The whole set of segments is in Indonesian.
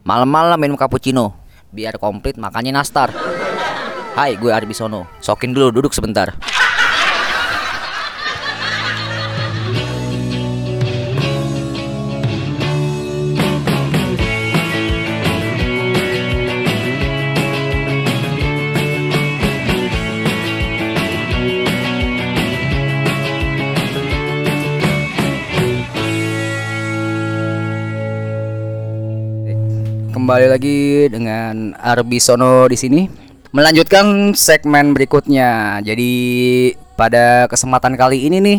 Malam-malam minum cappuccino. Biar komplit makannya nastar. Hai gue Arbisono Sokin dulu duduk sebentar Kembali lagi dengan Arbisono di sini melanjutkan segmen berikutnya. Jadi pada kesempatan kali ini nih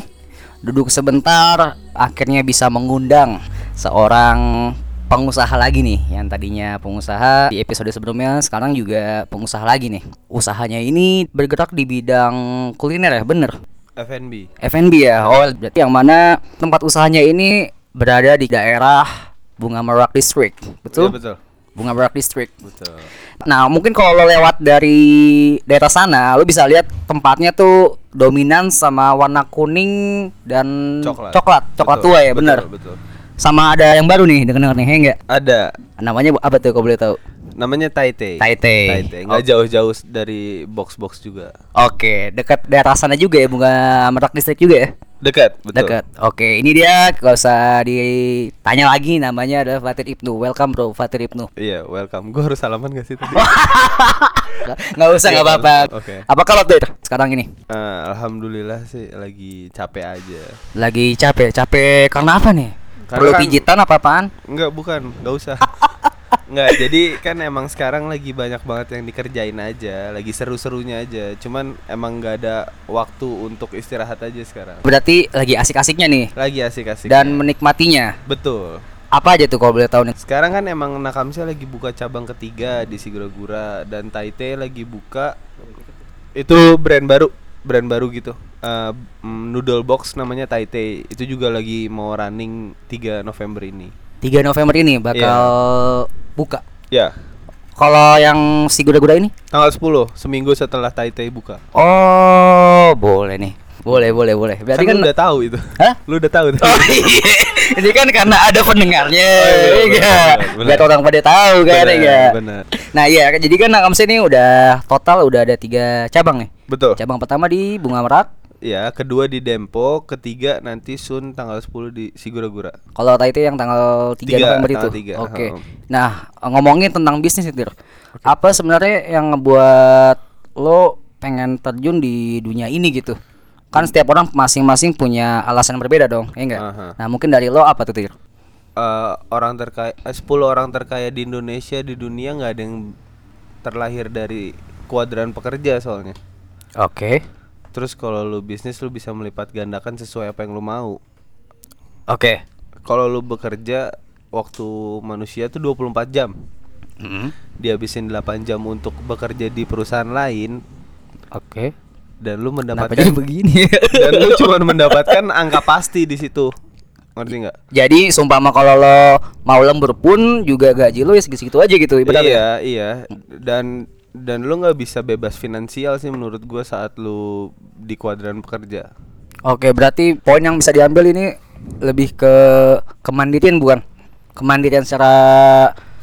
duduk sebentar akhirnya bisa mengundang seorang pengusaha lagi nih yang tadinya pengusaha di episode sebelumnya sekarang juga pengusaha lagi nih. Usahanya ini bergerak di bidang kuliner ya, bener? FNB. F&B ya. Oh, berarti yang mana tempat usahanya ini berada di daerah Bunga Merak District. Betul? Iya, betul. Bunga Merak District. Betul. Nah, mungkin kalau lo lewat dari daerah sana, lo bisa lihat tempatnya tuh dominan sama warna kuning dan Coklat. coklat, coklat Betul, tua ya, betul, bener. Betul. Sama ada yang baru nih, denger nih, enggak? Ada Namanya apa tuh kalau boleh tahu? Namanya Taite. Taite. Taite. Nggak Oh. jauh-jauh dari box-box juga. Oke, dekat daerah sana juga ya, Bunga Merak District juga ya? Dekat, betul. Dekat. Oke, ini dia gak usah ditanya lagi namanya adalah Fatir Ibnu. Welcome bro, Fatir Ibnu. Iya, welcome. Gue harus salaman gak sih tadi? Nggak- Nggak usah nggak apa-apa. Oke. Apa kalau tuh sekarang ini? Eh, Alhamdulillah sih lagi capek aja. Lagi capek, capek karena apa nih? Karena Perlu kan- pijitan apa apaan? Enggak, bukan. Nggak usah. Enggak, jadi kan emang sekarang lagi banyak banget yang dikerjain aja, lagi seru-serunya aja. Cuman emang nggak ada waktu untuk istirahat aja sekarang. Berarti lagi asik-asiknya nih Lagi asik-asik. dan menikmatinya. betul. Apa aja tuh kalau boleh tahu nih? Sekarang kan emang Nakamsia lagi buka cabang ketiga di Sigura-gura dan Taite lagi buka itu brand baru, brand baru gitu. Mm, noodle box namanya Taite. Itu juga lagi mau running 3 November ini. 3 November ini bakal buka. Ya, Kalau yang si gura-gura ini? tanggal 10, seminggu setelah Taite buka. Oh, boleh nih. Boleh, boleh, boleh. Berarti kan, kan, lu udah tahu itu. Hah? Lu udah tahu tuh. Oh iya. Ini kan karena ada pendengarnya. Oh, iya, iya bener. Biar orang pada tahu kan Bener, ya. bener. Nah, iya jadi kan Nakamsi ini udah total udah ada tiga cabang nih. Betul. Cabang pertama di Bunga Merak. Ya, kedua di Dempo, ketiga nanti Sun tanggal 10 di Sigura-gura. Kalau Taite yang tanggal 3 Tiga, November itu. tanggal tiga, Oke. heeh. Nah, ngomongin tentang bisnis itu. Apa sebenarnya yang ngebuat lo pengen terjun di dunia ini gitu? Kan setiap orang masing-masing punya alasan yang berbeda dong, ya enggak? Aha. Nah, mungkin dari lo apa tuh, Tir? eh, orang terkaya eh, 10 orang terkaya di Indonesia di dunia nggak ada yang terlahir dari kuadran pekerja soalnya. Oke. Terus kalau lu bisnis lu bisa melipat gandakan sesuai apa yang lu mau. Oke. Kalau lu bekerja waktu manusia tuh 24 jam. Hmm. Dihabisin 8 jam untuk bekerja di perusahaan lain Oke. dan lu Kenapa mendapatkan jadi begini? dan lu cuma mendapatkan angka pasti di situ. Ngerti nggak? jadi sumpama kalau lo mau lembur pun juga gaji lo ya segitu aja gitu ibaratnya. Iya, iya. Dan dan lu nggak bisa bebas finansial sih menurut gua saat lu di kuadran pekerja. Oke, berarti poin yang bisa diambil ini lebih ke kemandirian bukan? Kemandirian secara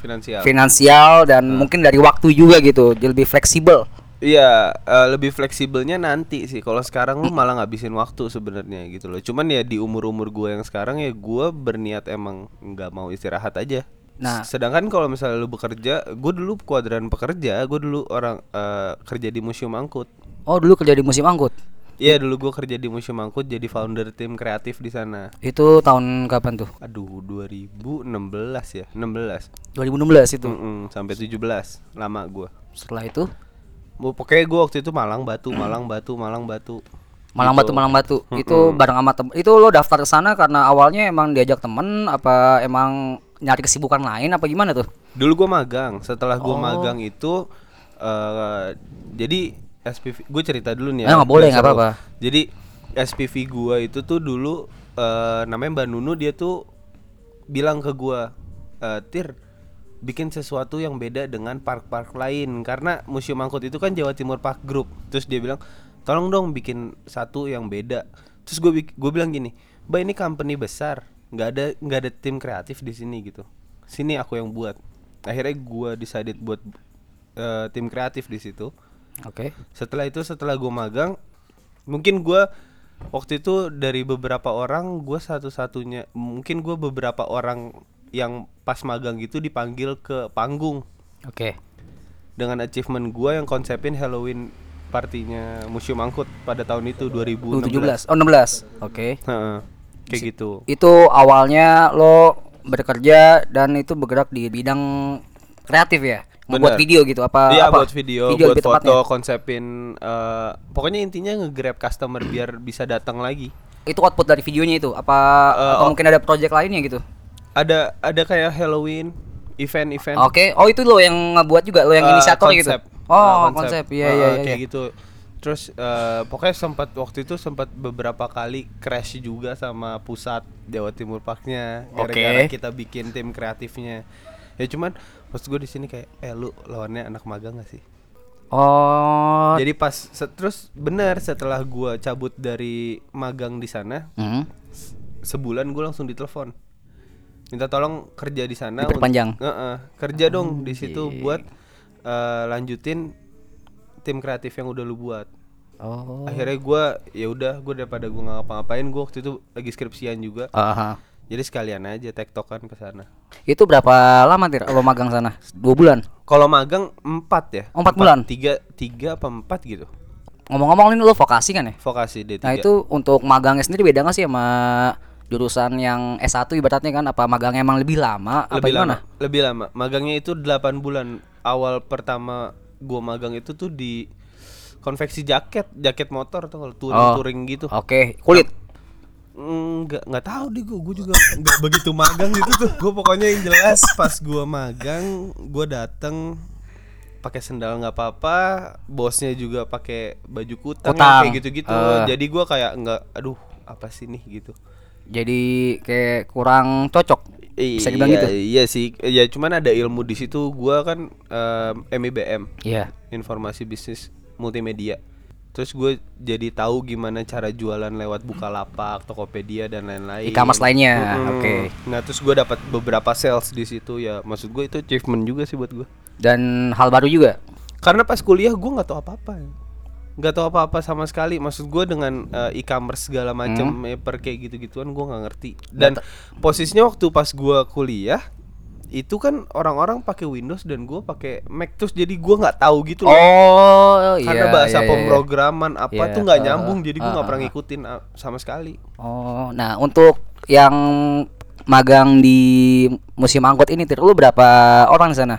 Finansial. finansial dan mungkin dari waktu juga gitu, jadi lebih fleksibel. Iya, eh, lebih fleksibelnya nanti sih. Kalau sekarang lu malah ngabisin waktu sebenarnya gitu loh. Cuman ya di umur-umur gua yang sekarang ya gua berniat emang nggak mau istirahat aja. Nah. sedangkan kalau misalnya lu bekerja, gue dulu kuadran pekerja, gue dulu orang eh, kerja di museum angkut. Oh, dulu kerja di musim angkut. Iya, dulu gua kerja di museum angkut jadi founder tim kreatif di sana. Itu tahun kapan tuh? Aduh, 2016 ya, 16. 2016 itu. Mm-mm, sampai 17 lama gua. Setelah itu Mau pokoknya gua waktu itu Malang Batu, Malang Batu, Malang Batu. Malang Gitu. Batu Malang Batu. Itu bareng sama temen. Itu lo daftar ke sana karena awalnya emang diajak temen apa emang nyari kesibukan lain apa gimana tuh? Dulu gua magang. Setelah gua Oh. magang itu eh jadi SPV gue cerita dulu nih Eh, nggak boleh, biar nggak seru. apa-apa. Jadi SPV gua itu tuh dulu eh namanya Mbak Nunu dia tuh bilang ke gua eh Tir bikin sesuatu yang beda dengan park-park lain karena Museum Angkut itu kan Jawa Timur Park Group. Terus dia bilang, "Tolong dong bikin satu yang beda." Terus gue gue bilang gini, "Mbak ini company besar, nggak ada nggak ada tim kreatif di sini gitu. Sini aku yang buat." akhirnya gue decided buat eh, tim kreatif di situ Oke. setelah itu setelah gue magang mungkin gue waktu itu dari beberapa orang gue satu-satunya mungkin gue beberapa orang yang pas magang gitu dipanggil ke panggung Oke. dengan achievement gue yang konsepin Halloween partinya Museum Angkut pada tahun itu 2016 17. Oh, 16. Oke. Heeh, kayak gitu Itu awalnya lo bekerja dan itu bergerak di bidang kreatif ya? Bener. video gitu apa? Iya apa? buat video, Video buat foto, tepatnya. konsepin eh, pokoknya intinya nge-grab customer biar bisa datang lagi. Itu output dari videonya itu apa Eh, atau oh. mungkin ada project lainnya gitu? Ada ada kayak Halloween event-event. Oke. Oh, itu lo yang ngebuat juga, lo yang Eh, inisiator gitu. Oh, Eh, konsep. Iya, iya, iya. kayak iya. gitu. Terus eh, pokoknya sempat waktu itu sempat beberapa kali crash juga sama pusat Jawa Timur Parknya gara-gara Oke. kita bikin tim kreatifnya. Ya cuman pas gue di sini kayak eh lu lawannya anak magang gak sih? Oh. Jadi pas se- terus benar setelah gua cabut dari magang di sana Hmm. sebulan gue langsung ditelepon minta tolong kerja di sana Diperpanjang. untuk- Heeh, kerja dong di situ buat eh, lanjutin tim kreatif yang udah lu buat Oh. akhirnya gua ya udah gue daripada gue nggak ngapa-ngapain gue waktu itu lagi skripsian juga Aha. jadi sekalian aja tektokan ke sana Itu berapa lama tir lo magang sana? Dua bulan. kalau magang empat ya Oh, empat bulan? tiga tiga apa empat gitu Ngomong-ngomong ini lo vokasi kan ya? vokasi D3 Nah itu untuk magangnya sendiri beda nggak sih sama jurusan yang S1 ibaratnya kan apa magangnya emang lebih lama apa lebih gimana? lama lebih lama magangnya itu 8 bulan awal pertama gua magang itu tuh di konveksi jaket jaket motor tuh kalau touring Oh. touring gitu Oke, kulit. nggak nggak tahu deh gua gua juga nggak begitu magang gitu tuh gua pokoknya yang jelas pas gua magang gua dateng pakai sendal nggak apa-apa bosnya juga pakai baju kutang, kayak gitu-gitu Eh. jadi gua kayak nggak aduh apa sih nih gitu Jadi kayak kurang cocok. Bisa dibilang iya, gitu. iya sih ya cuman ada ilmu di situ gua kan em, MIBM Iya. informasi bisnis multimedia terus gue jadi tahu gimana cara jualan lewat Bukalapak, Tokopedia dan lain-lain. E-commerce lainnya, Mm-mm. oke. Nah terus gue dapat beberapa sales di situ ya. Maksud gue itu achievement juga sih buat gue. Dan hal baru juga. Karena pas kuliah gue nggak tahu apa-apa. ya. Nggak tahu apa-apa sama sekali. Maksud gue dengan eh, e-commerce segala macam Hmm. per kayak gitu-gituan gue nggak ngerti. Dan posisinya waktu pas gue kuliah itu kan orang-orang pakai Windows dan gue pakai Mac terus jadi gue nggak tahu gitu loh. Oh, iya. karena bahasa iya, iya, iya. pemrograman apa Iya, tuh nggak uh, nyambung jadi gue uh, nggak uh, pernah uh. ngikutin uh, sama sekali Oh, nah untuk yang magang di Museum Angkut ini, Tir, lu berapa orang di sana?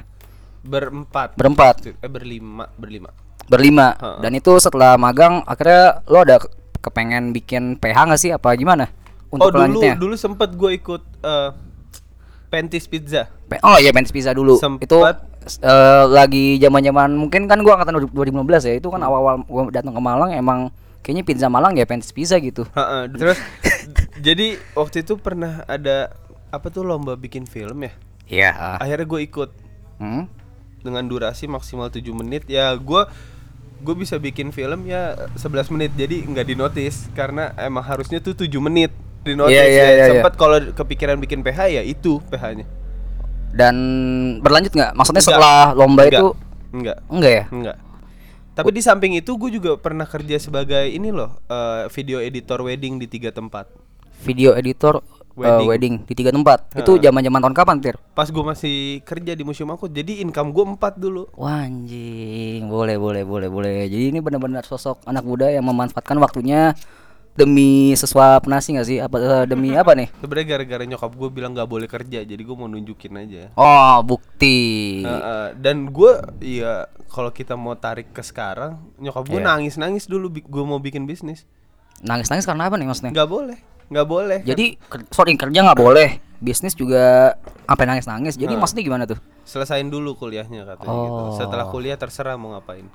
berempat Berempat. eh berlima berlima Berlima. Heeh. Dan itu setelah magang akhirnya lo ada ke- kepengen bikin PH nggak sih apa gimana? Untuk oh dulu dulu sempet gue ikut eh Pentis Pizza Pe- Oh iya Benz Pizza dulu. Sempet. Itu eh, lagi zaman-zaman mungkin kan gua angkatan 2015 ya. Itu kan awal-awal gua datang ke Malang emang kayaknya pizza Malang ya Benz Pizza gitu. Ha-ha, terus jadi waktu itu pernah ada apa tuh lomba bikin film ya Iya. akhirnya gue ikut Hmm? dengan durasi maksimal 7 menit ya gue gue bisa bikin film ya 11 menit jadi nggak dinotis karena emang harusnya tuh 7 menit dinotis Iya, iya, ya. iya, iya. sempat kalau kepikiran bikin PH ya itu PH-nya Dan berlanjut nggak? Maksudnya Enggak. setelah lomba Enggak. itu enggak enggak ya? enggak tapi di samping itu gue juga pernah kerja sebagai ini loh eh, video editor wedding di tiga tempat Video editor eh, Wedding. wedding, di tiga tempat. Itu zaman-zaman tahun kapan, Tir? pas gue masih kerja di museum aku jadi income gue empat dulu Wah, anjing, boleh, boleh, boleh, boleh. Jadi ini benar-benar sosok anak muda yang memanfaatkan waktunya demi sesuap nasi nggak sih? Apa eh, demi apa nih? sebenarnya gara-gara nyokap gue bilang nggak boleh kerja jadi gue mau nunjukin aja Oh, bukti. Uh, uh, dan gue ya kalau kita mau tarik ke sekarang nyokap gue Iya. nangis nangis dulu gue mau bikin bisnis Nangis-nangis karena apa nih maksudnya? nggak boleh nggak boleh Jadi ker- sorry kerja nggak boleh, bisnis juga sampai nangis-nangis. Jadi maksudnya gimana tuh? selesain dulu kuliahnya katanya gitu Oh. setelah kuliah terserah mau ngapain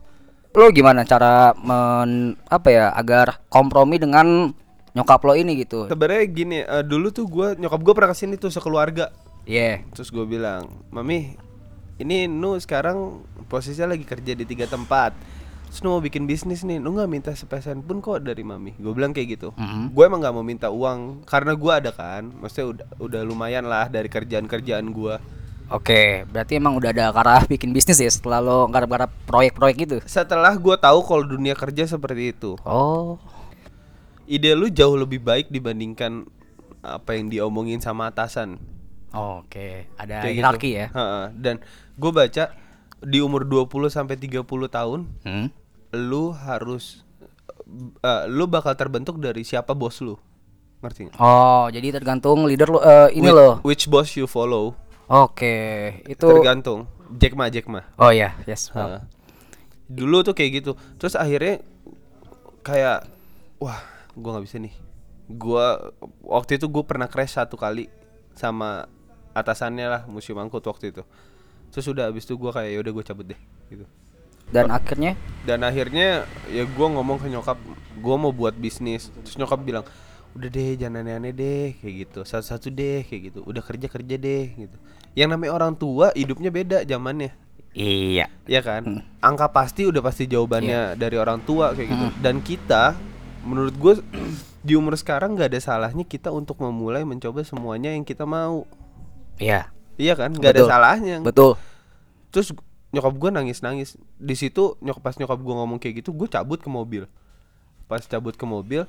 Lo gimana cara men apa ya agar kompromi dengan nyokap lo ini gitu? sebenarnya gini uh, dulu tuh gue nyokap gue pernah ke sini tuh sekeluarga Iya. terus gue bilang mami ini nu sekarang posisinya lagi kerja di tiga tempat terus nu mau bikin bisnis nih nu nggak minta sepesen pun kok dari mami gue bilang kayak gitu Mhm. gue emang nggak mau minta uang karena gue ada kan maksudnya udah udah lumayan lah dari kerjaan kerjaan gue Oke, berarti emang udah ada arah bikin bisnis ya setelah lo garap-garap proyek-proyek gitu. Setelah gua tahu kalau dunia kerja seperti itu, Oh. ide lu jauh lebih baik dibandingkan apa yang diomongin sama atasan. Oke, ada Kayak hierarki gitu. ya. Ha-ha. Dan gue baca di umur 20 sampai 30 tahun Hmm. lu harus eh, lu bakal terbentuk dari siapa bos lu. Ngerti nggak? Oh, jadi tergantung leader lo eh, ini Which- loh. Which boss you follow? Oke, itu Tergantung. Jack Ma, Jack Ma. Oh iya, yes. Ha. Dulu tuh kayak gitu. Terus akhirnya kayak wah, gua nggak bisa nih. Gua waktu itu gue pernah crash satu kali sama atasannya lah museum angkut waktu itu. Terus udah habis itu gua kayak ya udah gue cabut deh gitu. Dan akhirnya Dan akhirnya ya gua ngomong ke nyokap, gua mau buat bisnis. Terus nyokap bilang, udah deh jangan aneh-aneh deh kayak gitu. Satu-satu deh kayak gitu. Udah kerja kerja deh gitu. Yang namanya orang tua hidupnya beda zamannya. iya. Ya kan? Angka pasti udah pasti jawabannya dari orang tua kayak gitu. Dan kita menurut gue di umur sekarang nggak ada salahnya kita untuk memulai mencoba semuanya yang kita mau. Iya. Iya kan? nggak ada salahnya. Betul. Terus nyokap gue nangis-nangis. Di situ nyokap pas nyokap gue ngomong kayak gitu, gue cabut ke mobil. Pas cabut ke mobil,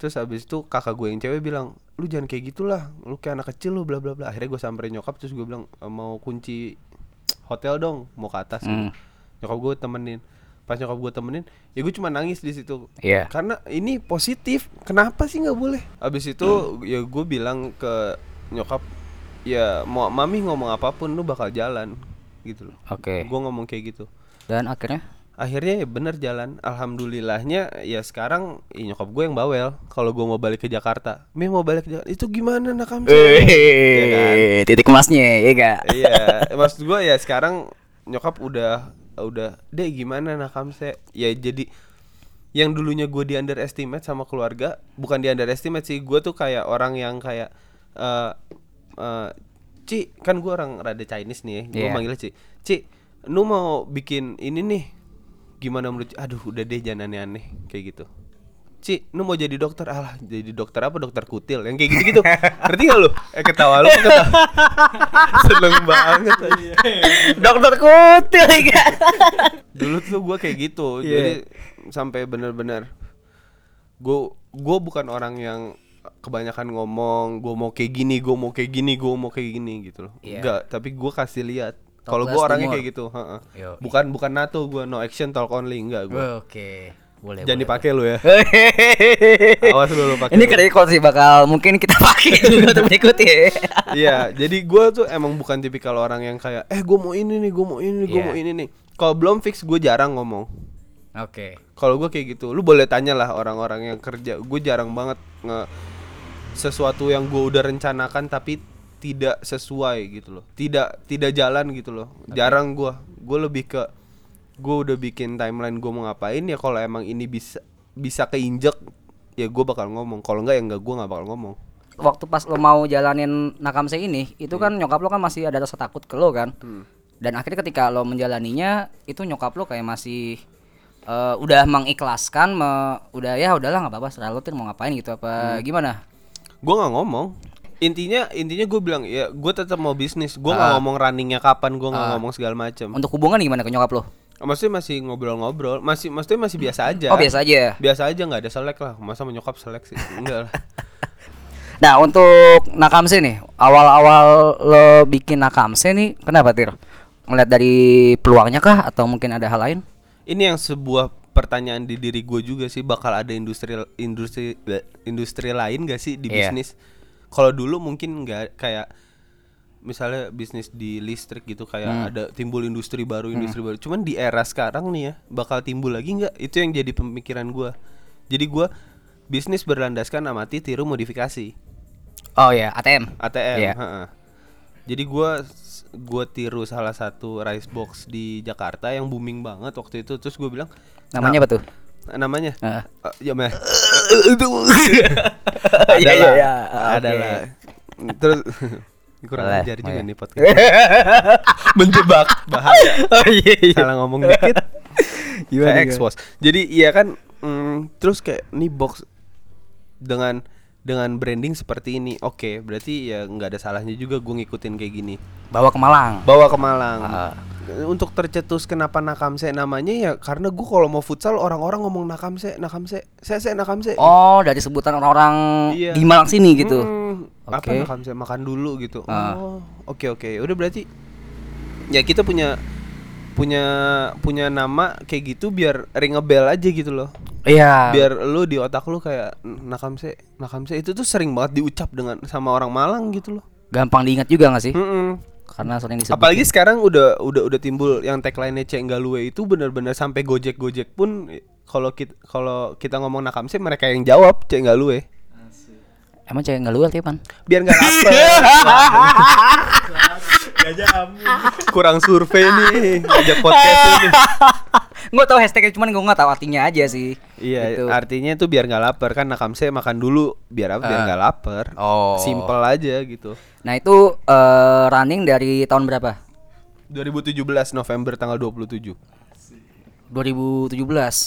terus habis itu kakak gue yang cewek bilang, "Lu jangan kayak gitulah. Lu kayak anak kecil lu bla bla bla." Akhirnya gue samperin nyokap terus gue bilang, "E, "Mau kunci hotel dong, mau ke atas." Hmm. Nyokap gue temenin. Pas nyokap gue temenin, ya gue cuma nangis di situ. Iya. Karena ini positif. Kenapa sih nggak boleh? Habis itu ya gue bilang ke nyokap, ya mau mami ngomong apa pun lu bakal jalan gitu loh. Oke. Gue ngomong kayak gitu. Dan akhirnya Akhirnya ya bener jalan. Alhamdulillahnya ya sekarang ya nyokap gue yang bawel. Kalau gue mau balik ke Jakarta, Mi mau balik ke Jakarta. Itu gimana nak kamu? Ya kan? titik emasnya ya gak? Iya, maksud gue ya sekarang nyokap udah udah deh gimana nak kamse ya jadi yang dulunya gue di underestimate sama keluarga bukan di underestimate sih gue tuh kayak orang yang kayak eh eh, Ci kan gue orang rada Chinese nih ya gue Iya. manggilnya Ci Ci lu mau bikin ini nih gimana menurut aduh udah deh jangan aneh-aneh kayak gitu Ci, lu mau jadi dokter? Alah, jadi dokter apa? Dokter kutil Yang kayak gitu-gitu Ngerti gak lu? Eh ketawa lu ketawa Seneng banget aja Dokter kutil ya Dulu tuh gue kayak gitu Iya. Jadi sampai bener-bener Gue gue bukan orang yang kebanyakan ngomong gue mau kayak gini gue mau kayak gini gue mau kayak gini gitu loh Iya. enggak tapi gue kasih lihat kalau gue orangnya more. kayak gitu. Yo. bukan bukan nato gue no action talk only enggak gue Oke. Boleh. jangan dipakai lu ya awas lu lu pakai Ini kerekod sih bakal mungkin kita pakai juga untuk berikutnya. Iya, jadi gue tuh emang bukan tipikal orang yang kayak, eh gue mau ini nih, gue mau ini nih, gue Iya. mau ini nih. Kalau belum fix, gue jarang ngomong. Oke. Kalau gue kayak gitu, lu boleh tanya lah orang-orang yang kerja. Gue jarang banget nge sesuatu yang gue udah rencanakan tapi tidak sesuai gitu loh. Tidak tidak jalan gitu loh. Jarang gue. Gue lebih ke gue udah bikin timeline gue mau ngapain ya kalau emang ini bisa bisa keinjek ya gue bakal ngomong. Kalau enggak ya enggak gue nggak bakal ngomong. Waktu pas lo mau jalanin nakamse ini, itu kan nyokap lo kan masih ada rasa takut ke lo kan. Dan akhirnya ketika lo menjalaninya, itu nyokap lo kayak masih eh, udah mengikhlaskan, me- udah ya udahlah nggak apa-apa, serah lo mau ngapain gitu apa gimana? gue nggak ngomong intinya intinya gue bilang ya gue tetap mau bisnis gue nggak Ah. ngomong runningnya kapan gue nggak Ah. ngomong segala macam Untuk hubungan gimana ke nyokap lo? maksudnya masih ngobrol-ngobrol masih maksudnya masih biasa aja Oh biasa aja. biasa aja nggak ada selek lah masa menyokap selek sih enggak lah Nah untuk Nakamse nih, awal-awal lo bikin Nakamse nih, kenapa Tir? Ngeliat dari peluangnya kah atau mungkin ada hal lain? Ini yang sebuah pertanyaan di diri gue juga sih bakal ada industri industri industri lain gak sih di Iya. bisnis kalau dulu mungkin nggak kayak misalnya bisnis di listrik gitu kayak Hmm. ada timbul industri baru industri baru cuman di era sekarang nih ya bakal timbul lagi nggak itu yang jadi pemikiran gua jadi gua bisnis berlandaskan amati tiru modifikasi Oh ya, ATM. ATM Iya. heeh. jadi gua gua tiru salah satu rice box di Jakarta yang booming banget waktu itu terus gue bilang Namanya apa tuh? "Nah, namanya. Eh, ya meh Itu. Iya, lah iya, ada oke. lah terus kurang Boleh, ajar juga nih podcast menjebak bahaya Oh iya iya. salah ngomong dikit gimana? expose jadi iya kan mm, terus kayak nih box dengan dengan branding seperti ini. Oke, berarti ya nggak ada salahnya juga gue ngikutin kayak gini. Bawa ke Malang. Bawa ke Malang. Ah. Untuk tercetus kenapa Nakamse namanya ya karena gue kalau mau futsal orang-orang ngomong Nakamse, Nakamse, saya saya Nakamse. Oh, dari sebutan orang-orang Iya. di Malang sini gitu. Hmm, Apa Oke. Nakamse makan dulu gitu. Ah. Oh, oke oke. Udah berarti ya kita punya punya punya nama kayak gitu biar ring a bell aja gitu loh. Iya. Biar lu di otak lu kayak Nakamse, Nakamse itu tuh sering banget diucap dengan sama orang Malang gitu loh. gampang diingat juga gak sih? Mm-mm. Karena sering disebut. Apalagi sekarang udah udah udah timbul yang tagline-nya Cenggalue itu benar-benar sampai Gojek-Gojek pun kalau kita kalau kita ngomong Nakamse mereka yang jawab Cenggalue. Emang cewek nggak Tipan? Biar nggak lapar. Kurang survei nih ngajak podcast ini. Gue tau hashtagnya cuman gue nggak tahu artinya aja sih. Iya, Gitu. artinya itu biar nggak lapar kan Nakamse makan dulu biar apa? Biar Ah. nggak lapar. Oh. Simple aja gitu. Nah itu eh, running dari tahun berapa? 2017 November tanggal 27. 2017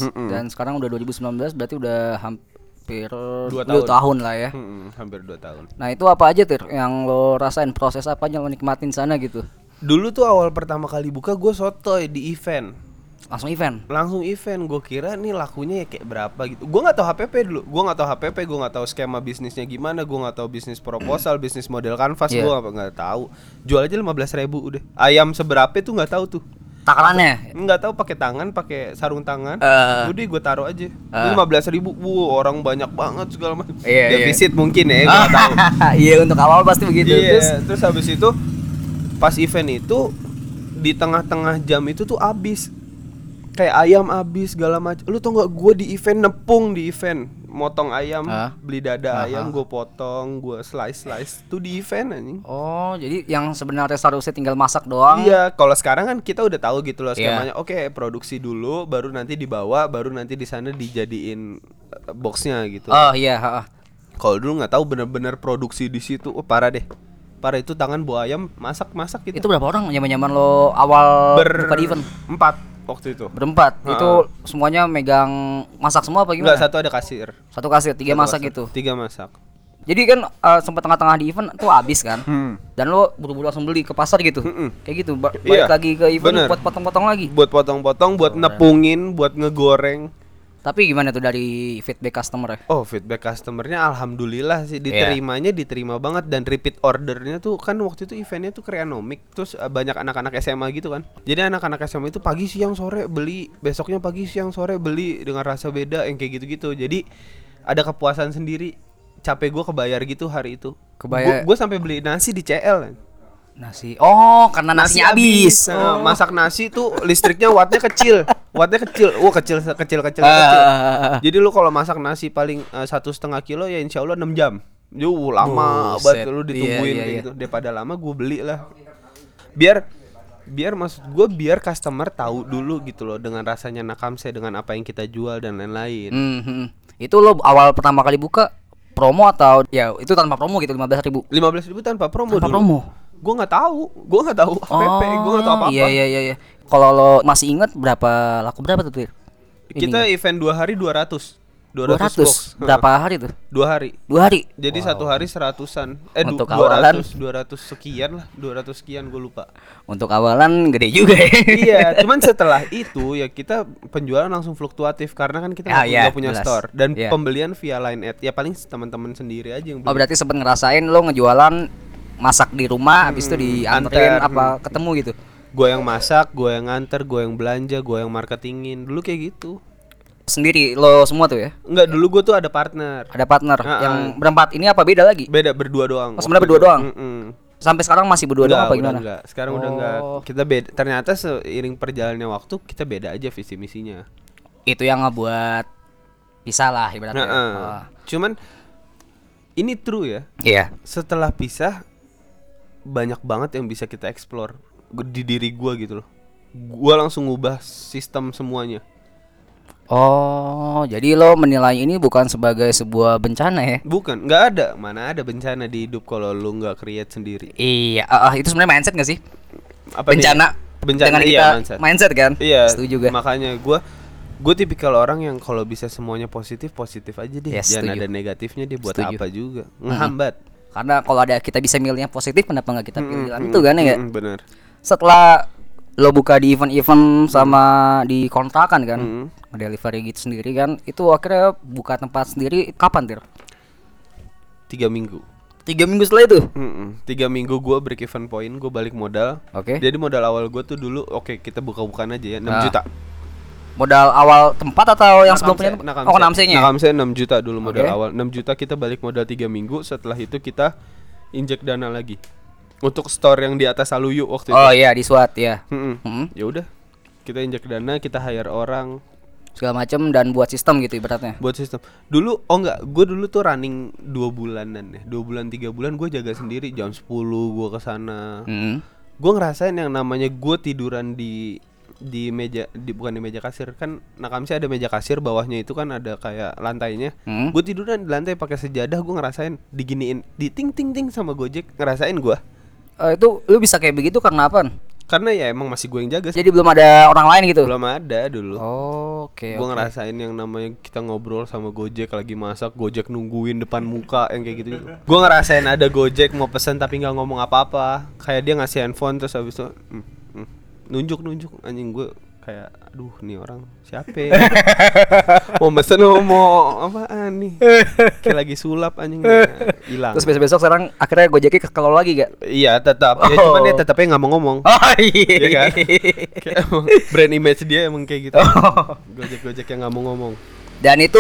Mm-mm. dan sekarang udah 2019 berarti udah hampir Dua dua tahun. tahun lah ya. Mm-mm, hampir 2 tahun. Nah itu apa aja tuh yang lo rasain proses apa yang lo nikmatin sana gitu? Dulu tuh awal pertama kali buka gue sotoy di event. Langsung event. langsung event gue kira nih lakunya ya kayak berapa gitu gue nggak tahu HPP dulu gue nggak tahu HPP gue nggak tahu skema bisnisnya gimana gue nggak tahu bisnis proposal bisnis model kanvas Iya. gue nggak nggak tahu jual aja lima ribu udah ayam seberapa tuh nggak tahu tuh Takarannya nggak tahu pakai tangan pakai sarung tangan Eh. udah gue taruh aja Eh. lima belas ribu wow orang banyak banget segala macam Iya, iya. defisit mungkin ya nggak tahu Iya untuk awal pasti begitu. Iya, Terus terus habis itu pas event itu di tengah-tengah jam itu tuh abis kayak ayam abis segala macam. Lu tau nggak gue di event nepung di event motong ayam, beli dada Ah, ayam, gue potong, gue slice slice tuh di event anjing. Oh, jadi yang sebenarnya seharusnya tinggal masak doang. Iya, kalau sekarang kan kita udah tahu gitu loh Iya. skemanya. Oke, produksi dulu, baru nanti dibawa, baru nanti di sana dijadiin eh, boxnya gitu. Oh iya, ha-ha. Kalau dulu nggak tahu bener-bener produksi di situ, oh, parah deh. Parah itu tangan buah ayam masak-masak gitu. Itu berapa orang zaman-zaman lo awal buka di event? empat waktu itu. Berempat. Ha-ha. Itu semuanya megang masak semua apa gimana? Enggak, satu ada kasir. Satu kasir, tiga Satu masak kasir. gitu. Tiga masak. Jadi kan eh, sempat tengah-tengah di event tuh habis kan. Hmm. Dan lo buru-buru langsung beli ke pasar gitu. Mm-mm. Kayak gitu. Ba- Iya, balik lagi ke event bener. buat potong-potong lagi. Buat potong-potong, buat nepungin, buat ngegoreng. Tapi gimana tuh dari feedback customer? Oh, feedback customernya alhamdulillah Iya. sih diterimanya diterima banget dan repeat ordernya tuh kan waktu itu eventnya tuh kreanomik terus eh, banyak anak-anak SMA gitu kan. Jadi anak-anak SMA itu pagi siang sore beli, besoknya pagi siang sore beli dengan rasa beda yang kayak gitu-gitu. Jadi ada kepuasan sendiri. Capek gue kebayar gitu hari itu. Kebayar- Gue sampai beli nasi di CL. Nasi. Oh, karena nasinya habis. Nah, masak nasi tuh listriknya wattnya kecil, wattnya kecil, wah kecil kecil kecil Ah, kecil. ah, ah, ah. Jadi lu kalau masak nasi paling eh, satu setengah kilo ya insya Allah 6 jam. Yuh lama Buset. banget lu ditungguin kayak iya. gitu. Daripada lama gue beli lah. Biar biar maksud gue biar customer tahu dulu gitu loh dengan rasanya nakamse dengan apa yang kita jual dan lain-lain. Hmm, hmm. Itu lo awal pertama kali buka promo atau ya itu tanpa promo gitu 15.000 ribu. Lima belas ribu tanpa promo Tanpa dulu. promo. Gue nggak tahu, gue nggak tahu PP, gue nggak tahu apa-apa. Iya iya iya iya. Kalau lo masih ingat berapa laku berapa tuh, Tir? Kita Ininya. event dua hari 200 200, 200. box. Berapa hari tuh? Dua hari. Dua hari. Jadi satu hari seratusan. Eh du- Untuk 200, awalan. 200 sekian lah, 200 sekian gue lupa. Untuk awalan gede juga ya. iya, cuman setelah itu ya kita penjualan langsung fluktuatif karena kan kita Ah, nggak iya, nggak punya jelas. store dan Iya. pembelian via line ad ya paling teman-teman sendiri aja yang Oh beli. berarti sempet ngerasain lo ngejualan masak di rumah habis itu dianterin anter, apa hmm. ketemu gitu. Gue yang masak, gue yang nganter, gue yang belanja, gue yang marketingin. Dulu kayak gitu. Sendiri lo semua tuh ya. Enggak, dulu gue tuh ada partner. Ada partner Ah, yang ah. berempat ini apa beda lagi? Beda berdua doang. Oh, sebenarnya berdua doang? Mm-mm. Sampai sekarang masih berdua doang Enggak, apa udah gimana? enggak. Sekarang udah enggak. Oh. Kita beda. Ternyata seiring perjalannya waktu kita beda aja visi misinya. Itu yang ngebuat pisah lah ibaratnya. Nah, eh. Oh. Cuman ini true ya. Iya. Setelah pisah banyak banget yang bisa kita explore di diri gua gitu loh. Gua langsung ngubah sistem semuanya. Oh, jadi lo menilai ini bukan sebagai sebuah bencana ya? Bukan, nggak ada. Mana ada bencana di hidup kalau lu nggak create sendiri. Iya, ah, ah, itu sebenarnya mindset gak sih? Apa nih? bencana. Bencana dengan iya, kita mindset. mindset kan? Iya, Setuju juga. Makanya gua gue tipikal orang yang kalau bisa semuanya positif positif aja deh Ya, jangan setuju. ada negatifnya deh buat Setuju. apa juga ngehambat Karena kalau ada kita bisa milih yang positif kenapa nggak kita pilih yang itu kan ya nggak? Mm-mm, bener Setelah lo buka di event-event sama di kontrakan kan, Mm-mm. delivery gitu sendiri kan, itu akhirnya buka tempat sendiri kapan tir? tiga minggu Tiga minggu setelah itu. Mm-mm. tiga minggu gue break even point gue balik modal Oke. jadi modal awal gue tuh dulu oke kita buka-bukaan aja ya 6 Ah. juta Modal awal tempat atau yang sebelumnya? Nakamse, Oh. Nakamse 6 juta dulu modal Oke. awal 6 juta kita balik modal tiga minggu setelah itu kita injek dana lagi untuk store yang di atas Aluyu waktu Oh itu iya di SWAT ya. Mm-mm. Mm-mm. ya udah kita injek dana kita hire orang Segala macam dan buat sistem gitu ibaratnya. buat sistem dulu oh enggak gue dulu tuh running dua bulanan ya dua bulan tiga bulan gue jaga sendiri jam 10 gue ke sana Mm. gue ngerasain yang namanya gue tiduran di di meja di bukan di meja kasir kan nakamsi ada meja kasir bawahnya itu kan ada kayak lantainya Hmm. gue tiduran di lantai pakai sejadah gue ngerasain diginiin di ting ting ting sama gojek ngerasain gue Eh, itu lu bisa kayak begitu karena apa? karena ya emang masih gue yang jaga sih Jadi belum ada orang lain gitu. belum ada dulu Oh, oke. gue oke. ngerasain yang namanya kita ngobrol sama Gojek lagi masak, Gojek nungguin depan muka yang kayak gitu. Gue ngerasain ada Gojek mau pesen tapi nggak ngomong apa-apa. Kayak dia ngasih handphone terus habis itu hmm, hmm, nunjuk nunjuk anjing gue kayak aduh nih orang siapa ya? mau pesen mau apaan nih kayak lagi sulap anjing hilang Terus besok-besok sekarang akhirnya Gojeknya ke kalau lagi gak? iya tetap ya Oh. cuman dia tetapnya nggak mau ngomong Oh Iya kan? Kayak emang brand image dia emang kayak gitu Gojek Gojek yang nggak mau ngomong Dan itu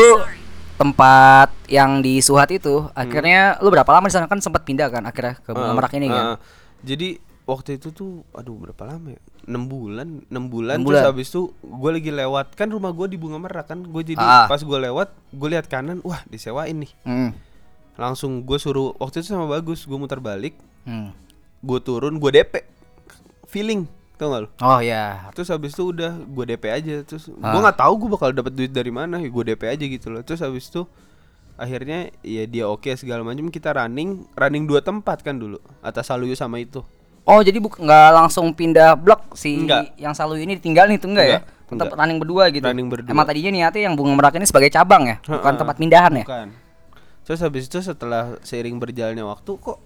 tempat yang di Suhat itu akhirnya lu berapa lama di sana kan sempat pindah kan akhirnya ke Ah, Merak ini kan. ah. Jadi waktu itu tuh aduh berapa lama ya? 6 bulan, 6 bulan Enam terus bulan. habis itu gue lagi lewat kan rumah gue di Bunga Merak kan. Gue jadi Ah. pas gue lewat, gue lihat kanan, wah disewain nih. Hmm. Langsung gue suruh waktu itu sama bagus, gue muter balik, Hmm. gue turun, gue DP. Feeling, tau gak lu? Oh ya. Terus habis itu udah gue DP aja terus Ah. gue nggak tahu gue bakal dapat duit dari mana, gue DP aja gitu loh. Terus habis itu akhirnya ya dia oke segala macam kita running running dua tempat kan dulu atas Saluyu sama itu Oh jadi buk nggak langsung pindah blok si Enggak. yang selalu ini ditinggalin itu enggak, ya? Enggak, Tetap enggak. running berdua gitu. Running berdua. Emang tadinya niatnya yang Bunga Merak ini sebagai cabang ya, bukan tempat pindahan ya? Bukan. Terus habis itu setelah seiring berjalannya waktu kok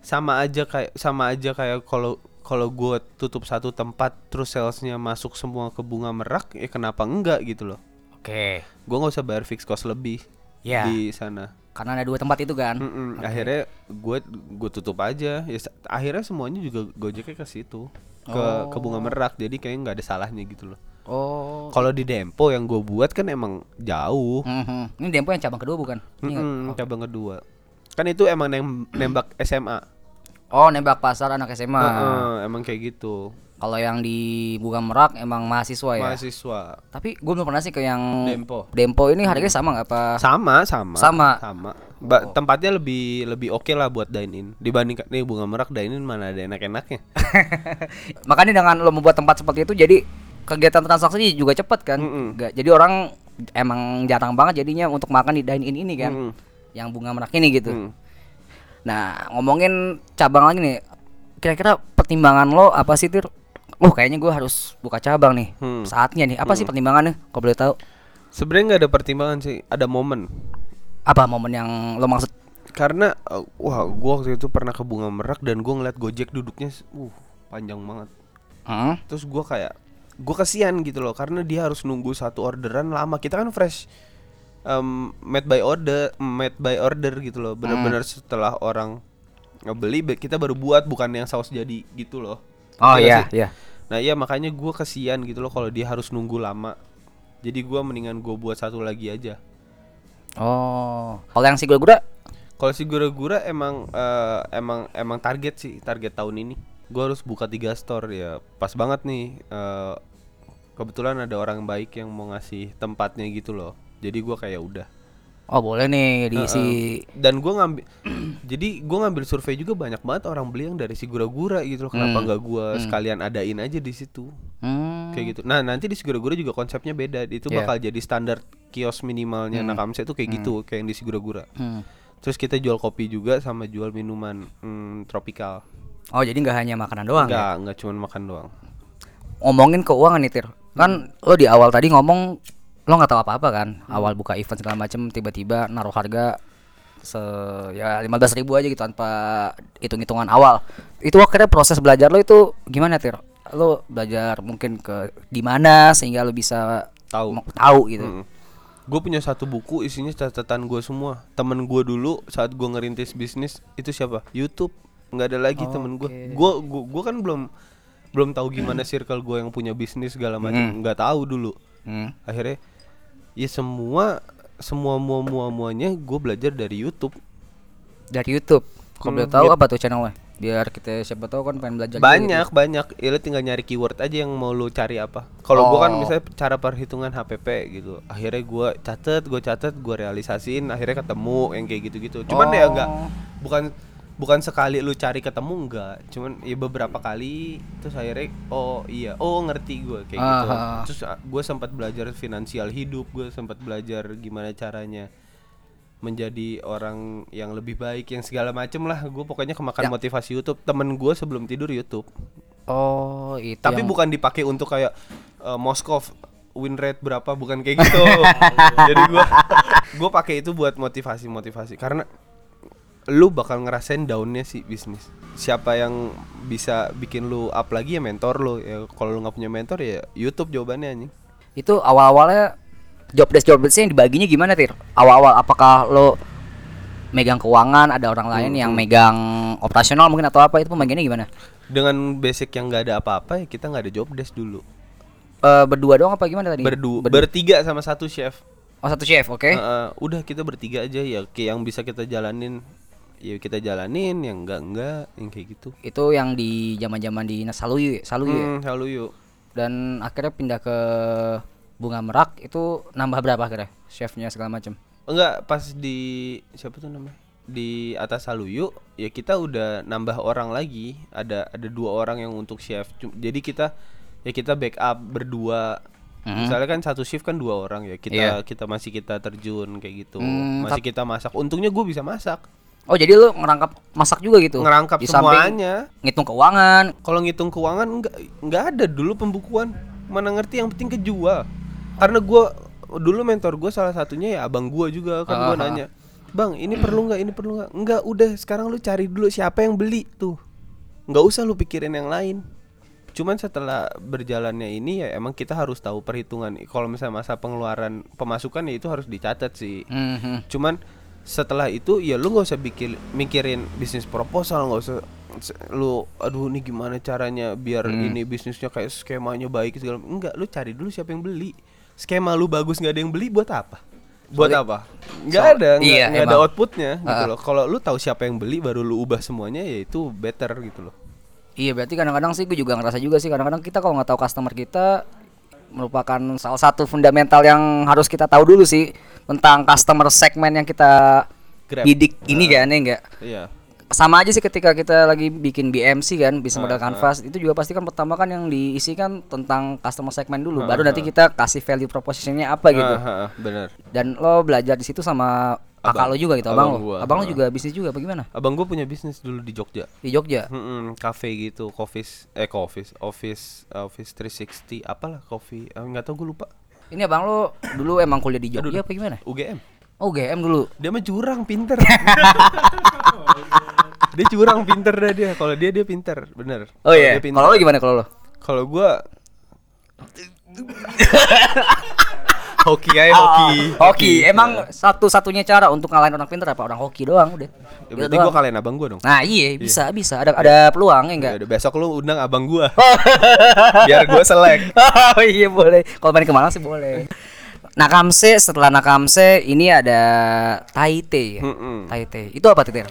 sama aja kayak sama aja kayak kalau kalau gue tutup satu tempat terus salesnya masuk semua ke bunga merak ya kenapa enggak gitu loh Oke. gue nggak usah bayar fixed cost lebih Ya. di sana Karena ada dua tempat itu kan. Mm-mm. akhirnya gue gue tutup aja ya akhirnya semuanya juga gojeknya ke situ ke ke bunga merak jadi kayaknya nggak ada salahnya gitu loh Oh. kalau di Dempo yang gue buat kan emang jauh Mhm. Ini Dempo yang cabang kedua bukan? Ini nggak? Mm-mm, cabang kedua kan itu emang nem- nembak SMA Oh nembak pasar anak SMA. Heeh, emang kayak gitu Kalau yang di Bunga Merak emang mahasiswa ya. mahasiswa Tapi gue belum pernah sih ke yang Dempo. Dempo ini harganya sama nggak apa? sama sama Sama. sama Ba- tempatnya lebih lebih oke lah buat dine in dibandingkan nih bunga merak dine in mana ada enak-enaknya Makanya dengan lo membuat tempat seperti itu jadi kegiatan transaksi juga cepet kan. Mm-mm. Nggak- jadi orang emang jarang banget jadinya untuk makan di dine in ini kan. Mm-mm. Yang Bunga Merak ini gitu. Hmm. Nah, ngomongin cabang lagi nih. Kira-kira pertimbangan lo apa sih, Tir? Oh, kayaknya gue harus buka cabang nih. Hmm. Saatnya nih. Apa sih pertimbangannya? Kalau boleh tahu. sebenarnya nggak ada pertimbangan sih ada momen Apa momen yang lo maksud? karena uh, wah gua waktu itu pernah ke bunga merak dan gua ngeliat gojek duduknya uh panjang banget Hmm? terus gua kayak gua kasihan gitu loh karena dia harus nunggu satu orderan lama kita kan fresh um, made by order made by order gitu loh bener-bener setelah orang ngebeli be- kita baru buat bukan yang saus jadi gitu loh Oh Iya iya. Nah iya makanya gua kasihan gitu loh kalau dia harus nunggu lama jadi gua mendingan gua buat satu lagi aja Oh. Kalau yang si gura-gura Kalau si gura-gura emang eh, emang emang target sih target tahun ini. Gua harus buka tiga store ya. Pas banget nih. eh, kebetulan ada orang baik yang mau ngasih tempatnya gitu loh. Jadi gua kayak udah. Oh, boleh nih diisi. Dan gua ngambil. jadi gua ngambil survei juga banyak banget orang beli yang dari si gura-gura gitu loh. Kenapa nggak gua sekalian adain aja di situ? Hmm. Kayak gitu. Nah nanti di si gura-gura juga konsepnya beda. Itu Iya. bakal jadi standar kios minimalnya Nakamse itu kayak gitu kayak yang di si gura-gura. Hmm. Terus kita jual kopi juga sama jual minuman hmm, tropikal. Oh, jadi nggak hanya makanan doang ya? Enggak, enggak cuma makan doang. Ngomongin keuangan nih, Tir. kan lo di awal tadi ngomong lo nggak tahu apa-apa kan awal buka event segala macem tiba-tiba naruh harga se ya lima ribu aja gitu tanpa hitung-hitungan awal itu akhirnya proses belajar lo itu gimana tir lo belajar mungkin ke di mana sehingga lo bisa Tahu. tahu gitu Gue punya satu buku isinya catatan gue semua. Temen gue dulu saat gue ngerintis bisnis itu siapa? YouTube. nggak ada lagi temen gue. Gue gue kan belum belum tahu gimana circle gue yang punya bisnis segala macam. Nggak tahu dulu. Hmm. Akhirnya ya semua semua mua mua muanya gue belajar dari YouTube. dari YouTube kalau boleh Hmm, tahu gitu. apa tuh channelnya biar kita siapa tahu kan pengen belajar banyak banyak. Ya lu tinggal nyari keyword aja yang mau lu cari apa. Kalau gue kan Oh. misalnya cara perhitungan HPP gitu. Akhirnya gue catet, gue catet, gue realisasiin. Akhirnya ketemu yang kayak gitu-gitu. Cuman ya enggak Oh. bukan bukan sekali lu cari ketemu enggak. Cuman ya beberapa kali terus akhirnya oh iya oh ngerti gue kayak gitu. Aha. terus gue sempat belajar finansial hidup gue sempat belajar gimana caranya menjadi orang yang lebih baik yang segala macem lah. Gue pokoknya kemakan Ya. motivasi YouTube. Temen gue sebelum tidur YouTube. Oh itu tapi yang- bukan dipakai untuk kayak eh, Moskov win rate berapa bukan kayak gitu. Jadi gue gue pakai itu buat motivasi motivasi karena lu bakal ngerasain downnya sih bisnis. Siapa yang bisa bikin lu up lagi ya mentor lu. Ya kalau lu nggak punya mentor ya YouTube jawabannya anjing. Itu awal-awalnya job desk job desk yang dibaginya gimana tir? Awal-awal apakah lo megang keuangan ada orang lain Hmm, yang megang operasional mungkin atau apa itu pembagiannya gimana? Dengan basic yang nggak ada apa-apa ya kita nggak ada job desk dulu. Eh, berdua doang apa gimana tadi? Berdu Berdua. bertiga sama satu chef. Oh satu chef oke. Heeh, udah kita bertiga aja ya kayak yang bisa kita jalanin ya kita jalanin yang enggak enggak yang kayak gitu. Itu yang di zaman-zaman di Saluyu Saluyu ya? hmm, halo yuk dan akhirnya pindah ke bunga merak itu nambah berapa akhirnya chefnya segala macam? Enggak pas di siapa tuh namanya? Di atas Haluyu ya kita udah nambah orang lagi. Ada ada dua orang yang untuk chef. Jadi kita ya kita backup berdua. Mhm. misalnya kan satu shift kan dua orang ya. Kita Iya. kita masih kita terjun kayak gitu. Hmm, masih kita masak. Untungnya gue bisa masak oh jadi lo ngerangkap masak juga gitu? Ngerangkap Di semuanya. ngitung keuangan. Kalau ngitung keuangan enggak enggak ada dulu pembukuan. Mana ngerti yang penting kejual. Karena gua dulu mentor gua salah satunya ya abang gua juga kan gua Aha. nanya bang ini perlu nggak ini perlu nggak? Enggak udah sekarang lu cari dulu siapa yang beli tuh. Nggak usah lu pikirin yang lain. Cuman setelah berjalannya ini ya emang kita harus tahu perhitungan. Kalau misalnya masa pengeluaran pemasukan ya itu harus dicatat sih. Mhm. cuman setelah itu ya lu nggak usah bikin mikirin bisnis proposal nggak usah lu aduh ini gimana caranya biar ini bisnisnya kayak skemanya baik segala enggak lu cari dulu siapa yang beli. Skema lu bagus nggak ada yang beli buat apa? Buat apa? Nggak soal- ada nggak iya, nggak ada outputnya gitu Ah. loh. Kalau lu tahu siapa yang beli baru lu ubah semuanya ya itu better gitu loh. Iya berarti kadang-kadang sih gue juga ngerasa juga sih kadang-kadang kita kalau nggak tahu customer kita merupakan salah satu fundamental yang harus kita tahu dulu sih tentang customer segmen yang kita Grab. bidik ini kan ya enggak? Iya. Sama aja sih ketika kita lagi bikin BMC kan bisa model Ah, canvas itu juga pasti kan pertama kan yang diisi kan tentang customer segmen dulu baru nanti kita kasih value propositionnya apa gitu. Ah, bener dan lo belajar di situ sama kakak lo juga gitu abang, Abang lo gua, abang lo juga bisnis juga apa gimana abang gue punya bisnis dulu di Jogja di Jogja Mm-mm, cafe gitu, office eh office, office, office 360, apalah coffee, eh, nggak tahu gue lupa. ini abang lo dulu emang kuliah di Jogja apa gimana UGM. oh GM dulu Dia mah curang, pinter. dia curang, pinter dah dia. Kalau dia dia pinter, bener. Oh iya. Pinter. Kalau lo gimana kalau lo? Kalau gua hoki aja hoki. Hoki. Emang satu-satunya cara untuk ngalahin orang pintar apa orang hoki doang udah. Ya, berarti gua kalian abang gua dong. Nah iya bisa bisa ada ada peluang ya enggak? Ya besok lu undang abang gua. Biar gua selek. oh iya boleh. Kalau main ke Malang sih boleh. Nakamse setelah Nakamse ini ada Taite. ya? Mm-mm. Taite. Itu apa Titir?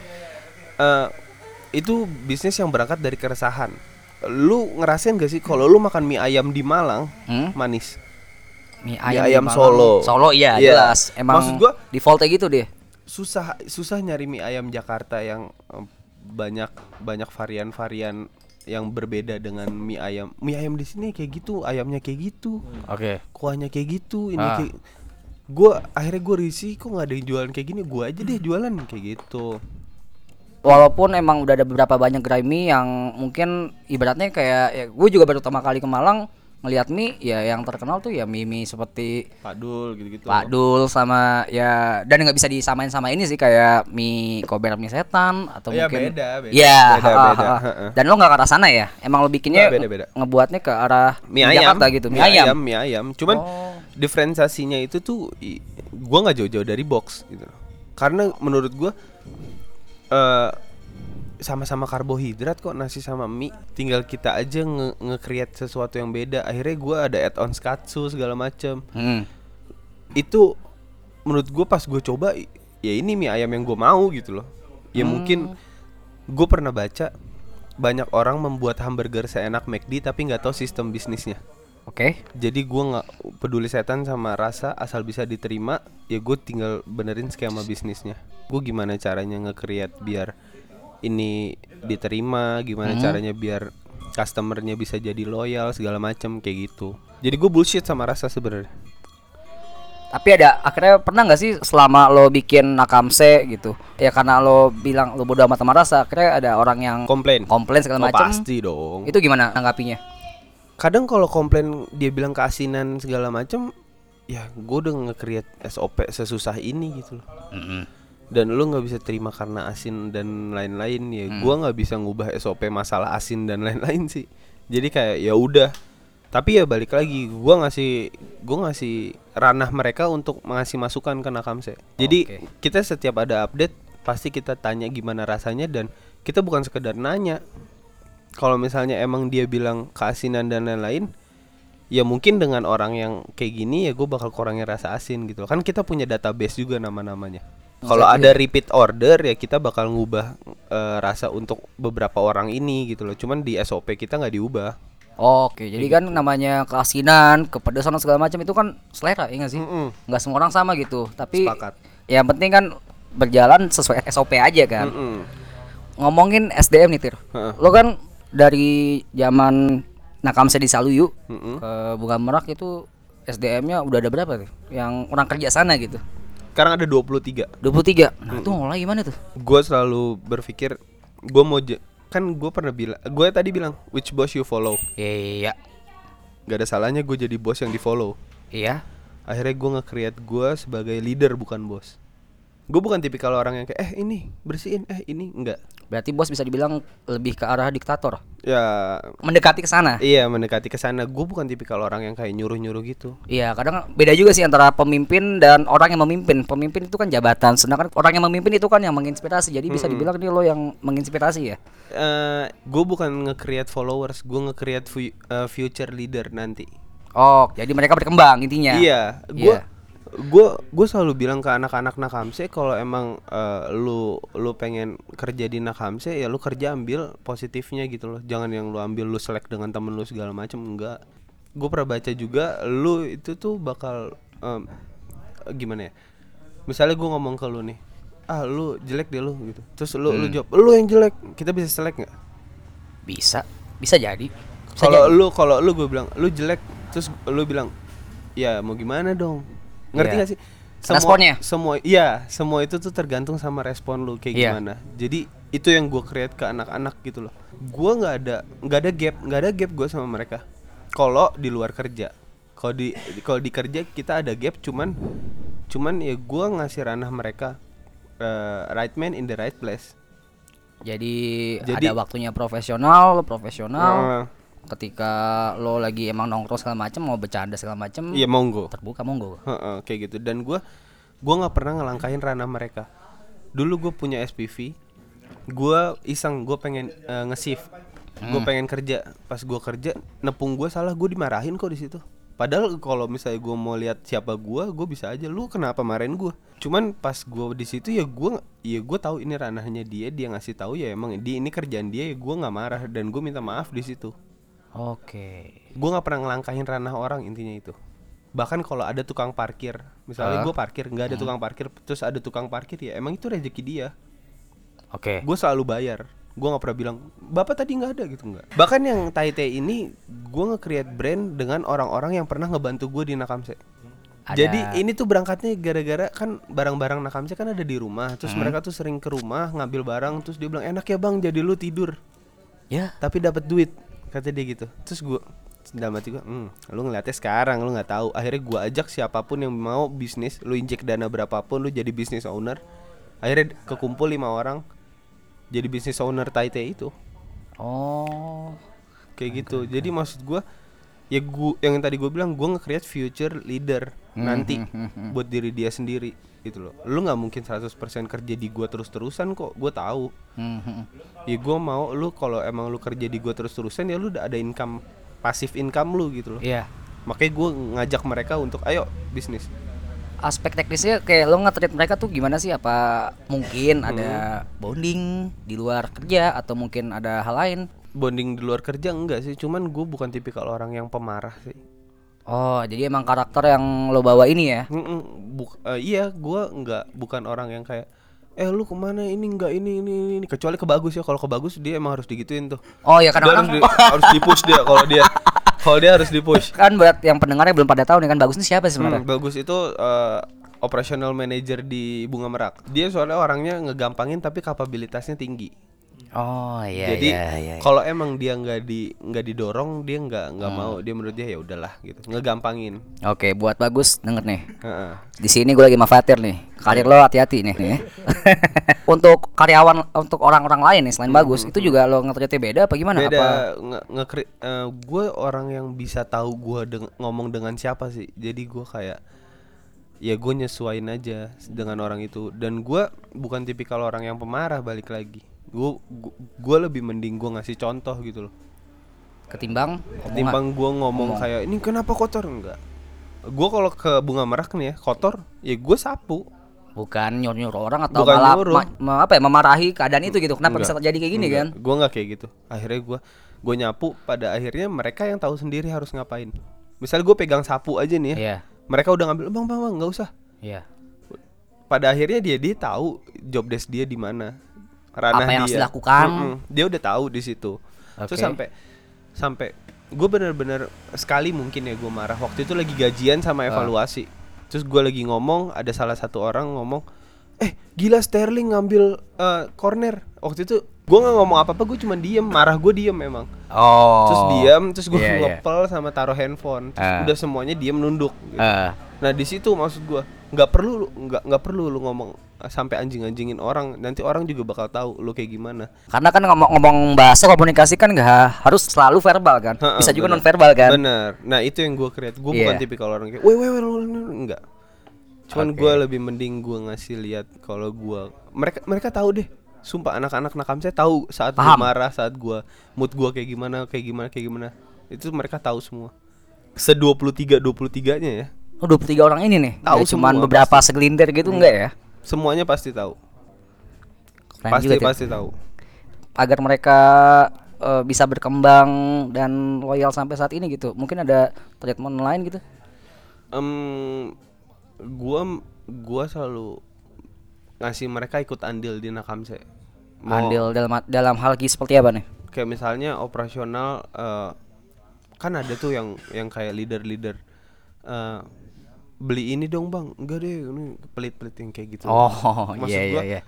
Eh, itu bisnis yang berangkat dari keresahan. Lu ngerasain gak sih kalau lu makan mie ayam di Malang Hmm? manis? Mie Mie ayam, di ayam. Solo. Solo iya Iya. jelas. Emang Maksud gua- defaultnya gitu deh. Susah susah nyari mie ayam Jakarta yang eh, banyak banyak varian-varian yang berbeda dengan mie ayam. Mie ayam di sini kayak gitu, ayamnya kayak gitu, Oke. kuahnya kayak gitu, ini Ah. kayak gua akhirnya gue risih kok nggak ada yang jualan kayak gini, gua aja deh jualan kayak gitu. Walaupun emang udah ada beberapa banyak gerai mie yang mungkin ibaratnya kayak ya gue juga baru pertama kali ke Malang ngelihat mie ya yang terkenal tuh ya mie mie seperti Pak Dul gitu-gitu. Pak Dul sama ya dan nggak bisa disamain sama ini sih kayak mie kober mie setan atau Iya, mungkin beda, beda. ya Beda, ha, beda, ha. ha, dan lo nggak ke arah sana ya emang lo bikinnya beda, beda. ngebuatnya ke arah mie ayam Jakarta gitu mie, ayam. mie ayam cuman Oh. diferensiasinya itu tuh gua nggak jauh-jauh dari box gitu loh. karena menurut gua eh sama-sama karbohidrat kok nasi sama mie. Tinggal kita aja nge- nge-create sesuatu yang beda. Akhirnya gua ada add-on katsu segala macem. Hmm. itu menurut gue pas gue coba ya ini mie ayam yang gue mau gitu loh. Ya mungkin gue pernah baca banyak orang membuat hamburger seenak McD tapi nggak tahu sistem bisnisnya. Oke. Jadi gue nggak peduli setan sama rasa asal bisa diterima ya gue tinggal benerin skema bisnisnya. Gue gimana caranya nge-create biar ini diterima gimana caranya biar customernya bisa jadi loyal segala macam kayak gitu. Jadi gue bullshit sama rasa sebenarnya. Tapi ada akhirnya pernah nggak sih selama lo bikin nakamse gitu? Ya karena lo bilang lo bodo amat sama rasa akhirnya ada orang yang komplain. komplain segala Oh, macam pasti dong. Itu gimana tanggapinya kadang kalau komplain dia bilang keasinan segala macam ya gue udah nge-create SOP sesusah ini gitu loh dan lu nggak bisa terima karena asin dan lain-lain ya gua nggak bisa ngubah SOP masalah asin dan lain-lain sih. Jadi kayak ya udah. Tapi ya balik lagi gua ngasih gua ngasih ranah mereka untuk ngasih masukan ke Nakamse jadi Oke. kita setiap ada update pasti kita tanya gimana rasanya dan kita bukan sekedar nanya. Kalau misalnya emang dia bilang keasinan dan lain-lain ya mungkin dengan orang yang kayak gini ya gue bakal kurangin rasa asin gitu. Kan kita punya database juga nama-namanya kalau ada repeat order ya kita bakal ngubah eh, rasa untuk beberapa orang ini gitu loh cuman di SOP kita nggak diubah Oke, jadi kan namanya keasinan, kepedesan segala macam itu kan selera ya nggak sih? Mm-mm. Nggak semua orang sama gitu. Tapi Sepakat. yang penting kan berjalan sesuai SOP aja kan. Mm-mm. Ngomongin SDM nih Tir. Heeh. Lo kan dari zaman Nakamse di Saluyu Mm-mm. ke Bunga Merak itu SDM-nya udah ada berapa tuh? Yang orang kerja sana gitu. Sekarang ada 23 23. Nah, itu mulai gimana tuh? gue selalu berpikir gue mau kan gue pernah bilang gue tadi bilang which boss you follow Iya. gak ada salahnya gue jadi bos yang di follow Iya. akhirnya gue nge-create gue sebagai leader bukan bos gue bukan tipikal orang yang kayak eh ini bersihin eh ini enggak Berarti bos bisa dibilang lebih ke arah diktator. ya Mendekati ke sana. iya mendekati ke sana gue bukan tipikal orang yang kayak nyuruh nyuruh gitu Iya, kadang beda juga sih antara pemimpin dan orang yang memimpin. Pemimpin itu kan jabatan, sedangkan orang yang memimpin itu kan yang menginspirasi. Jadi bisa dibilang ini lo yang menginspirasi ya. eh gue bukan nge-create followers gue nge-create fu- eh, future leader nanti Oh, jadi mereka berkembang intinya. Iya, gue Iya. Gue gue selalu bilang ke anak-anak Nakamse kalau emang eh, lu lu pengen kerja di Nakamse ya lu kerja ambil positifnya gitu loh. Jangan yang lu ambil lu selek dengan temen lu segala macam enggak. Gue pernah baca juga lu itu tuh bakal em, gimana ya? Misalnya gue ngomong ke lu nih, ah lu jelek deh lu gitu. Terus lu lu jawab, lu yang jelek, kita bisa selek nggak? Bisa, bisa jadi. Kalau lu kalau lu gue bilang lu jelek terus lu bilang ya mau gimana dong ngerti Iya. gak sih semua Responnya? semua iya semua itu tuh tergantung sama respon lu kayak Iya. gimana jadi itu yang gue create ke anak-anak gitu loh gue nggak ada nggak ada gap nggak ada gap gue sama mereka kalau di luar kerja kalau di kalau di kerja kita ada gap cuman cuman ya gue ngasih ranah mereka eh, right man in the right place Jadi, Jadi- ada waktunya profesional, profesional. Eh, Ketika lo lagi emang nongkrong segala macam, mau bercanda segala macam, iya monggo. terbuka monggo. Heeh, kayak gitu. Dan gua gua nggak pernah ngelangkahin ranah mereka. Dulu gue punya SPV gua iseng gue pengen eh, nge-shift. Gue pengen kerja. Pas gua kerja nepung gue salah gue dimarahin kok di situ. Padahal kalau misalnya gue mau lihat siapa gua gue bisa aja. Lu kenapa marahin gue cuman pas gua di situ ya gua ya gue tahu ini ranahnya dia dia ngasih tahu ya emang di ini kerjaan dia ya gue nggak marah. Dan gue minta maaf di situ Oke. gue nggak pernah ngelangkahin ranah orang intinya itu. Bahkan kalau ada tukang parkir misalnya Ah. gue parkir nggak ada tukang parkir terus ada tukang parkir ya emang itu rezeki dia. Oke. gue selalu bayar. Gue nggak pernah bilang bapak tadi nggak ada gitu nggak. Bahkan yang Taite ini gue nge-create brand dengan orang-orang yang pernah ngebantu gue di Nakamse. Ada- jadi ini tuh berangkatnya gara-gara kan barang-barang Nakamse kan ada di rumah terus mereka tuh sering ke rumah ngambil barang terus dia bilang enak ya bang jadi lu tidur. Ya. tapi dapat duit kata dia gitu. Terus gue dalam hati gue hmm, lu ngeliatnya sekarang lu nggak tahu. Akhirnya gue ajak siapa pun yang mau bisnis lu injek dana berapapun lu jadi bisnis owner. Akhirnya kekumpul lima orang jadi bisnis owner Taite itu. Oh. kayak gitu. jadi maksud gue ya gua yang tadi gue bilang gue nge-create future leader nanti buat diri dia sendiri gitu loh. Lu nggak mungkin 100% kerja di gua terus-terusan kok gue tahu. Ya gue mau lu kalau emang lu kerja di gua terus-terusan ya lu udah ada income pasif income lu gitu loh. Iya. makanya gue ngajak mereka untuk ayo bisnis. Aspek teknisnya kayak lo nge-treat mereka tuh gimana sih? Apa mungkin ada bonding di luar kerja atau mungkin ada hal lain? Bonding di luar kerja enggak sih. Cuman gue bukan tipikal orang yang pemarah sih. Oh, jadi emang karakter yang lo bawa ini ya? Buk- eh, iya gue nggak bukan orang yang kayak eh lu ke mana? Ini enggak ini ini ini, ini. kecuali ke bagus ya kalau ke bagus dia emang harus digituin tuh. Oh ya Dia harus, kadang-kadang di, harus dipush dia kalau dia kalau dia harus dipush. Kan buat yang pendengarnya belum pada tahu nih kan bagus ini siapa sih sebenarnya? Hmm, bagus itu eh, operational manager di bunga merak. Dia soalnya orangnya ngegampangin tapi kapabilitasnya tinggi Oh iya jadi iya iya. kalau emang dia nggak di nggak didorong dia nggak Hmm. nggak mau dia menurut dia ya udahlah gitu ngegampangin Oke, buat bagus denger nih. Di sini gue lagi mafatir nih. Karir lo hati-hati nih. nih untuk karyawan untuk orang-orang lain nih selain bagus, itu juga lo nge beda apa gimana? Apa beda nge, nge gue orang yang bisa tahu gue deng- ngomong dengan siapa sih jadi gue kayak ya gue nyesuain aja dengan orang itu dan gue bukan tipikal orang yang pemarah balik lagi gue gue lebih mending gue ngasih contoh gitu loh. Ketimbang ketimbang gue ngomong kayak ini kenapa kotor? Enggak. Gue kalau ke bunga merak nih ya kotor ya gue sapu. Bukan nyuruh-nyuruh orang atau Bukan malah nyuruh. ma- ma- apa ya memarahi keadaan itu gitu. Kenapa bisa terjadi kayak gini kan? gue nggak kayak gitu. Akhirnya gue gue nyapu pada akhirnya mereka yang tahu sendiri harus ngapain. Misal gue pegang sapu aja nih ya Iya. mereka udah ngambil bang bang bang nggak usah. Iya. pada akhirnya dia dia tahu job desk dia di mana ranah Apa yang harus dia dilakukan. Mm-mm. dia udah tahu di situ terus Oke. sampai sampai gue bener-bener sekali mungkin ya gue marah waktu itu lagi gajian sama Ah. evaluasi terus gue lagi ngomong ada salah satu orang ngomong eh gila Sterling ngambil eh, corner waktu itu gue nggak ngomong apa apa gue cuma diem marah gue diem memang Oh. terus diam terus gue Iya, iya. ngepel sama taruh handphone terus Ah. udah semuanya diem nunduk gitu. Eh, Nah di situ maksud gua nggak perlu lu nggak nggak perlu lu ngomong uh, sampai anjing-anjingin orang nanti orang juga bakal tahu lu kayak gimana. karena kan ngomong-ngomong bahasa komunikasi kan nggak harus selalu verbal kan. Ha-ha, Bisa juga bener. non verbal kan. Bener. Nah itu yang gua create. Gua Iya. bukan tipikal orang kayak, weh weh weh lu- lu- lu," enggak. Cuman Oke. gua lebih mending gua ngasih lihat kalau gua mereka mereka tahu deh. Sumpah anak-anak nakam saya tahu saat Paham. marah, saat gua mood gua kayak gimana, kayak gimana, kayak gimana. Itu mereka tahu semua. Se 23 23-nya ya. Oh 23 orang ini nih. Tahu cuman beberapa segelintir gitu enggak ya? Semuanya pasti tahu. Keren pasti juga pasti tahu. Agar mereka eh, bisa berkembang dan loyal sampai saat ini gitu. Mungkin ada treatment lain gitu. Em, gua gua selalu ngasih mereka ikut andil di Nakamse. Mau- Andil dalam dalam hal ki seperti apa nih? kayak misalnya operasional eh, kan ada tuh yang yang kayak leader-leader eh, beli ini dong bang. Enggak deh ini pelit-pelit yang kayak gitu. Oh, Maksud iya iya gua, iya.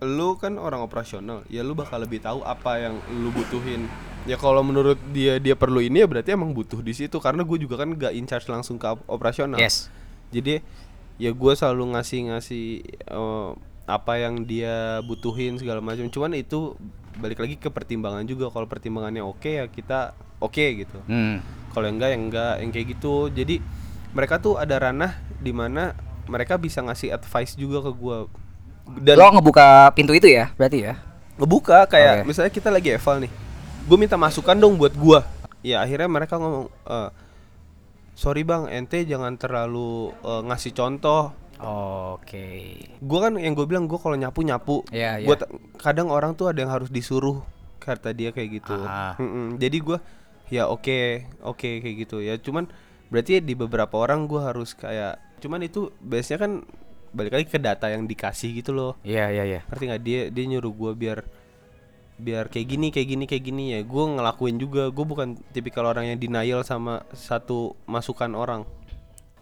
lu kan orang operasional. Ya lu bakal lebih tahu apa yang lu butuhin. Ya kalau menurut dia dia perlu ini ya berarti emang butuh di situ. Karena gue juga kan gak in charge langsung ke op- operasional. Yes. jadi ya gue selalu ngasih ngasih eh, apa yang dia butuhin segala macam. Cuman itu balik lagi ke pertimbangan juga. Kalau pertimbangannya oke ya kita oke gitu. Hmm. kalau yang enggak yang enggak yang kayak gitu. Jadi mereka tuh ada ranah di mana mereka bisa ngasih advice juga ke gue dan Lo ngebuka pintu itu ya, berarti ya? ngebuka kayak Oke. misalnya kita lagi eval nih gue minta masukan dong buat gua ya akhirnya mereka ngomong "Eh, sorry bang ente jangan terlalu eh, ngasih contoh Oke. gua kan yang gue bilang gua kalau nyapu nyapu Iya, Gua iya. ta- kadang orang tuh ada yang harus disuruh kata dia kayak gitu Ah. Mm-mm. jadi gua ya oke oke kayak gitu ya cuman berarti di beberapa orang gua harus kayak cuman itu biasanya kan balik lagi ke data yang dikasih gitu loh Iya iya iya. ngerti nggak dia dia nyuruh gua biar biar kayak gini kayak gini kayak gini ya gue ngelakuin juga gue bukan tipikal orang yang denial sama satu masukan orang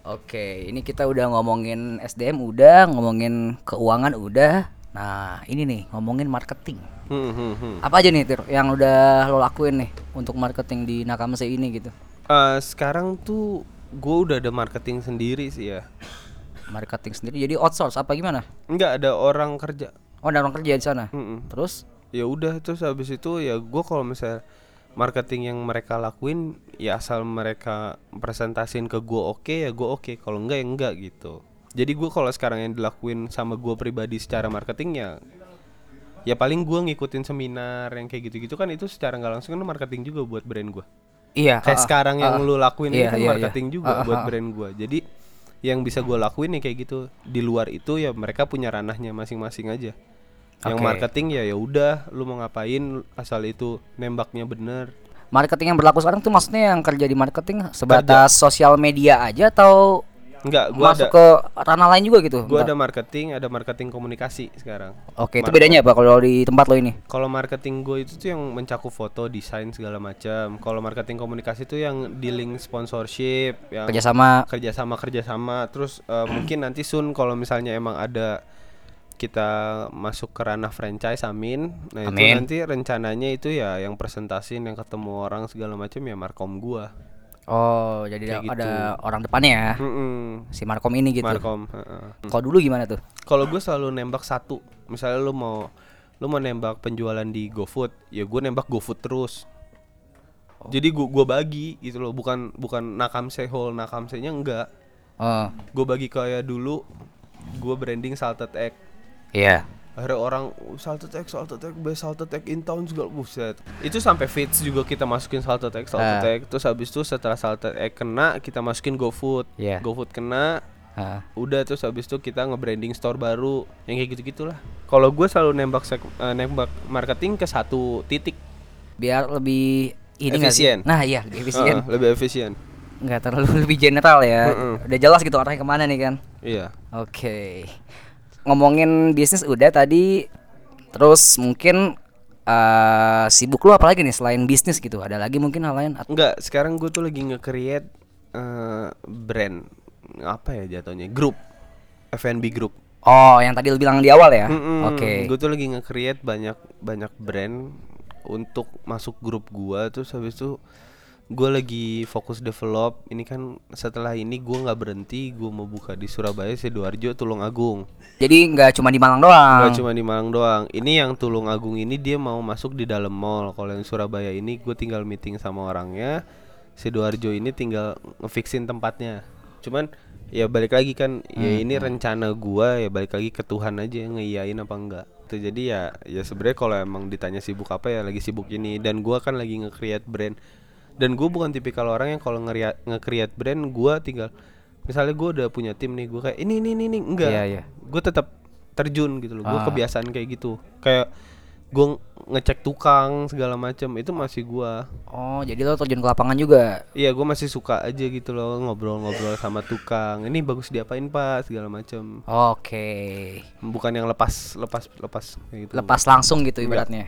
Oke, ini kita udah ngomongin SDM udah, ngomongin keuangan udah. Nah, ini nih ngomongin marketing. Hmm, hmm, hmm. Apa aja nih Tir yang udah lo lakuin nih untuk marketing di Nakamse ini gitu? Eh, sekarang tuh gue udah ada marketing sendiri sih ya. Marketing sendiri jadi outsource apa gimana? Enggak ada orang kerja. Oh, ada orang kerja di sana. Mm-mm. Terus Ya udah terus habis itu ya gue kalau misalnya marketing yang mereka lakuin ya asal mereka presentasin ke gue oke ya gue oke kalau enggak ya enggak gitu. Jadi gue kalau sekarang yang dilakuin sama gue pribadi secara marketing ya ya paling gue ngikutin seminar yang kayak gitu-gitu kan itu secara nggak langsung kan marketing juga buat brand gue. Iya, kayak ah, sekarang yang ah, lu lakuin ini iya, kan iya, iya. marketing juga Ah, ah, buat ah. brand gua jadi yang bisa gua lakuin ya kayak gitu di luar itu ya mereka punya ranahnya masing-masing aja yang Oke. marketing ya ya udah lu mau ngapain asal itu nembaknya bener marketing yang berlaku sekarang tuh maksudnya yang kerja di marketing sebatas sosial media aja atau enggak gua masuk ada ke ranah lain juga gitu? gua Bentar. ada marketing ada marketing komunikasi sekarang Oke, itu bedanya apa kalau di tempat lo ini? kalau marketing gue itu tuh yang mencakup foto desain segala macam kalau marketing komunikasi itu yang dealing sponsorship yang Kerjasama kerjasama kerjasama terus eh, mungkin nanti sun kalau misalnya emang ada kita masuk ke ranah franchise amin nah itu Amin. nanti rencananya itu ya yang presentasin yang ketemu orang segala macam ya markom gua Oh, jadi Kayak ada gitu. orang depannya ya. Mm-mm. Si Markom ini gitu. markom heeh. Kalau dulu gimana tuh? kalau gue selalu nembak satu misalnya lu mau lu mau nembak penjualan di GoFood ya gue nembak GoFood terus jadi gua gua bagi gitu loh bukan bukan nakamse whole nakamse-nya enggak Oh, gue bagi kayak dulu gue branding salted egg iya. Akhirnya orang "Oh, salted egg salted egg best salted egg in town segala buset itu sampai feeds juga kita masukin salted egg salted Ah. egg terus habis itu setelah salted egg kena kita masukin GoFood Iya. GoFood kena Ah. udah terus habis itu kita nge-branding store baru yang kayak gitu gitulah kalau gue selalu nembak sek- eh, nembak marketing ke satu titik Biar lebih ini? Efisien. Nah, iya, lebih efisien. Heeh, lebih efisien Nggak terlalu lebih general ya. Mm-mm. Udah jelas gitu arahnya ke mana nih kan? iya Oke. Ngomongin bisnis udah tadi. Terus mungkin eh sibuk lu apa lagi nih selain bisnis gitu? Ada lagi mungkin hal lain? At- enggak sekarang gue tuh lagi nge-create eh, brand apa ya jatuhnya grup F&B group Oh, yang tadi lu bilang di awal ya? Oke. Gue tuh lagi nge-create banyak banyak brand untuk masuk grup gua terus habis itu gue lagi fokus develop. Ini kan setelah ini gua nggak berhenti gue mau buka di Surabaya sidoarjo Tulungagung. Jadi nggak cuma di Malang doang. Gak cuma di Malang doang. Ini yang Tulungagung ini dia mau masuk di dalam mall. Kalau yang Surabaya ini gue tinggal meeting sama orangnya. Sidoarjo ini tinggal ngefixin tempatnya. Cuman ya balik lagi kan ya ini rencana gua ya balik lagi ke Tuhan aja ngeiyain apa enggak. Jadi ya ya sebenarnya kalau emang ditanya sibuk apa ya lagi sibuk ini. Dan gua kan lagi nge-create brand dan gue bukan tipikal orang yang kalau nge-create brand gua tinggal misalnya gua udah punya tim nih gua kayak ini ini ini, ini enggak Iya, iya. gue tetap terjun gitu loh gue Ah. kebiasaan kayak gitu kayak gue ngecek tukang segala macam itu masih gua Oh, jadi lo terjun ke lapangan juga. iya gue masih suka aja gitu loh ngobrol-ngobrol sama tukang ini bagus diapain pak segala macam Oke. bukan yang lepas lepas lepas kayak gitu Lepas langsung gitu ibaratnya.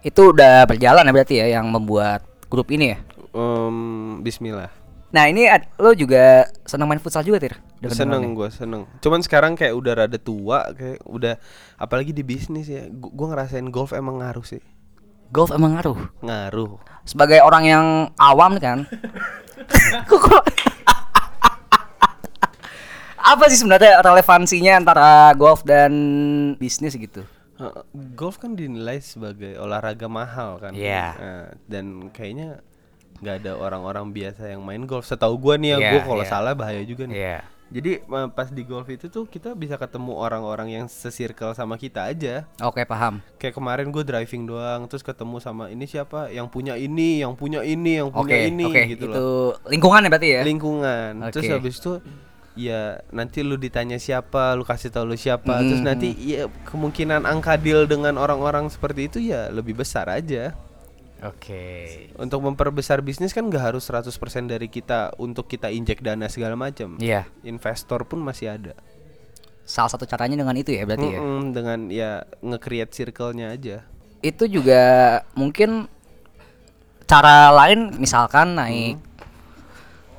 Itu udah berjalan ya berarti ya yang membuat grup ini ya. Em, Bismillah Nah, ini ad- lo juga senang main futsal juga, Tir? Dengar-dengar seneng nih. gue seneng cuman sekarang kayak udah rada tua kayak udah apalagi di bisnis ya gue ngerasain golf emang ngaruh sih Golf emang ngaruh. ngaruh Sebagai orang yang awam nih kan. Apa sih sebenarnya relevansinya antara golf dan bisnis gitu? Golf kan dinilai sebagai olahraga mahal kan. Iya. Nah, dan kayaknya nggak ada orang-orang biasa yang main golf. Setahu gua nih ya, Iya, gua kalau iya. salah bahaya juga nih. Iya. Jadi pas di golf itu tuh kita bisa ketemu orang-orang yang sesirkel sama kita aja. Oke, paham. Kayak kemarin gue driving doang, terus ketemu sama ini siapa, yang punya ini, yang punya ini, yang punya ini, oke. gitu itu loh. lingkungan ya berarti ya? Lingkungan. Terus Oke. habis itu ya nanti lu ditanya siapa, lu kasih tahu lu siapa, terus Hmm. nanti ya kemungkinan angka deal dengan orang-orang seperti itu ya lebih besar aja. Oke. Untuk memperbesar bisnis kan gak harus 100% dari kita untuk kita injek dana segala macam. Iya. Investor pun masih ada. Salah satu caranya dengan itu ya berarti ya. Mm-mm, dengan ya nge-create circle-nya aja. Itu juga mungkin cara lain misalkan naik Hmm.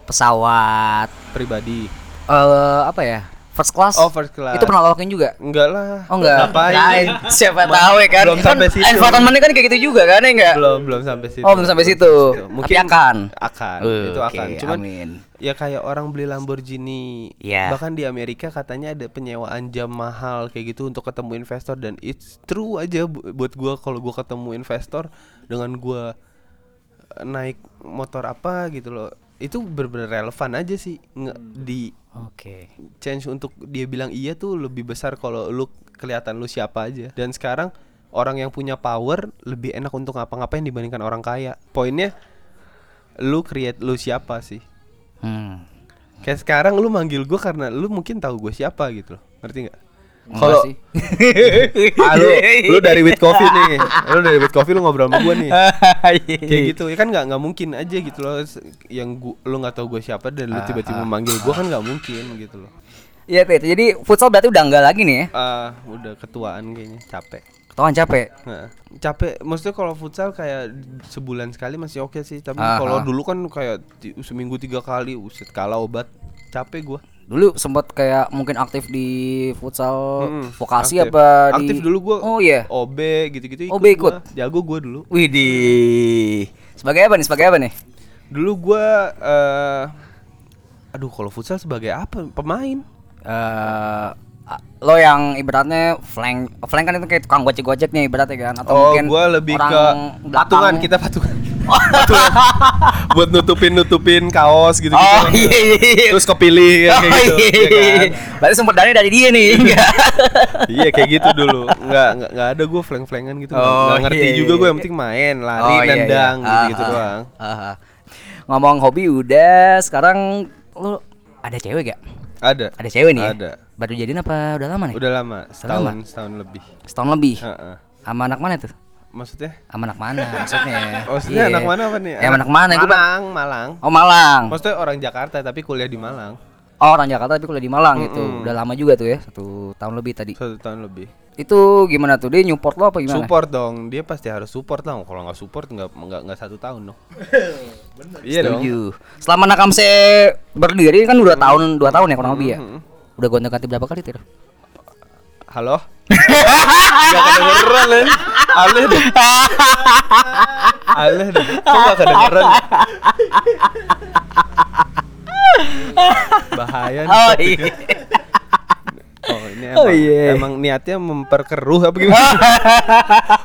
pesawat Pribadi. eh apa ya? First class. Oh, first class. Itu pernah lo lakuin juga? Enggak lah. Oh enggak. Ngapain? Siapa tahu ya kan. belum Kan sampai situ. Environmentnya kan kayak gitu juga kan ya enggak? belum belum sampai situ. Oh, belum sampai situ. Tapi akan. Akan. Uh, itu akan. Cuman amin. ya kayak orang beli Lamborghini. Iya. Bahkan di Amerika katanya ada penyewaan jam mahal kayak gitu untuk ketemu investor dan it's true aja bu- buat gua kalau gua ketemu investor dengan gua eh, naik motor apa gitu loh. Itu bener-bener relevan aja sih nge- di Oke. chance untuk dia bilang iya tuh lebih besar kalau lu kelihatan lu siapa aja. Dan sekarang orang yang punya power lebih enak untuk ngapa-ngapain dibandingkan orang kaya. Poinnya lu create lu siapa sih? Hmm. Kayak sekarang lu manggil gue karena lu mungkin tahu gue siapa gitu loh. Ngerti nggak? Kalau ah, lu, lu dari with coffee nih, lu dari with coffee lu ngobrol sama gue nih. Kayak gitu ya kan nggak nggak mungkin aja gitu loh yang gua, lu nggak tahu gue siapa dan lu tiba-tiba manggil gue kan nggak mungkin gitu loh. Iya, Tit. Jadi futsal berarti udah enggak lagi nih ya. Ah, udah ketuaan kayaknya capek. Ketahuan capek. Nah, capek. Maksudnya kalau futsal kayak sebulan sekali masih oke sih. Tapi Ah, kalau ah. dulu kan kayak seminggu tiga kali, uset kalah obat. Capek gua. Dulu sempat kayak mungkin aktif di futsal Mm-mm, vokasi aktif. apa di Aktif dulu gua. Oh iya. OB gitu-gitu. OB ikut? gua. Jago gua dulu. Widih. Sebagai apa nih? Sebagai apa nih? Dulu gua eh aduh kalau futsal sebagai apa? Pemain. eh lo yang ibaratnya flank flank kan itu kayak tukang gojek gojeknya ibaratnya kan atau oh, mungkin gua lebih orang ke belakang. patungan, kita patungan. Buat nutupin-nutupin kaos gitu-gitu. oh iya iya iya. Terus kepilih Oh, kayak gitu. iya. ya kan? Berarti sumber dari dia nih iya kayak gitu dulu nggak nggak nggak ada gue flank flankan gitu Oh, nggak ngerti iya, juga iya. gue yang penting main lari Oh, iya, iya. nendang gitu gitu ah, doang ah, ngomong hobi udah sekarang lu ada cewek gak ada ada cewek nih ya? ada baru jadian apa udah lama nih udah lama setahun lama? setahun lebih setahun lebih Heeh. sama anak mana tuh maksudnya? Sama anak mana maksudnya? Oh maksudnya Iya. anak mana apa nih? Ya anak mana? Gua- Malang Malang. Oh Malang. Maksudnya orang Jakarta tapi kuliah di Malang. Oh orang Jakarta tapi kuliah di Malang gitu. Mm-mm. udah lama juga tuh ya satu tahun lebih tadi. Satu tahun lebih. Itu gimana tuh? Dia nyupport lo apa gimana? Support dong. Dia pasti harus support dong kalau nggak support nggak nggak nggak satu tahun dong. Iya dong. Setuju. Selama Nakamse berdiri kan udah tahun dua tahun ya kurang lebih ya. Udah gonta ganti berapa kali tuh? halo Gak kedengeran Len Aneh deh Aneh deh Kok gak kedengeran ya? Bahaya nih Oh iya. Oh ini emang, Oh, iya. emang niatnya memperkeruh apa gimana?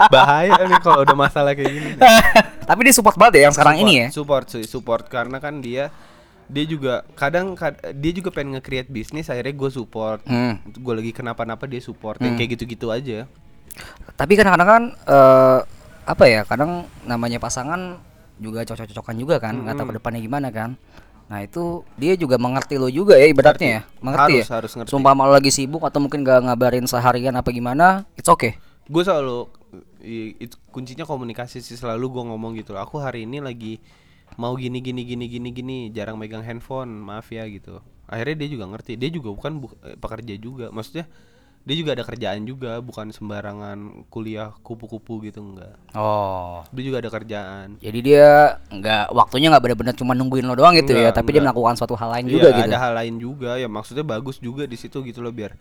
Bahaya nih kalau udah masalah kayak gini nih. Tapi dia support banget ya yang sekarang ini ya. Support sih Support karena kan dia dia juga kadang kad- dia juga pengen nge-create bisnis akhirnya gue support Hmm. gue lagi kenapa-napa dia support yang kayak gitu-gitu aja Tapi kadang-kadang kan eh, apa ya? Kadang namanya pasangan juga cocok-cocokan juga kan, nggak tahu ke depannya gimana kan. Nah itu dia juga mengerti lo juga ya ibaratnya ya, mengerti Harus, ya. harus ngerti. Sumpah malu lagi sibuk atau mungkin gak ngabarin seharian apa gimana, it's okay. gue selalu i- itu kuncinya komunikasi sih selalu gue ngomong gitu aku hari ini lagi mau gini gini gini gini gini jarang megang handphone maaf ya gitu. Akhirnya dia juga ngerti. Dia juga bukan bu- eh, pekerja juga. Maksudnya dia juga ada kerjaan juga bukan sembarangan kuliah kupu-kupu gitu enggak. Oh. dia juga ada kerjaan. Jadi dia nggak waktunya nggak benar-benar cuma nungguin lo doang gitu ya, Nggak, tapi dia nggak. melakukan suatu hal lain Iya, juga gitu. ada hal lain juga. Ya maksudnya bagus juga di situ gitu loh biar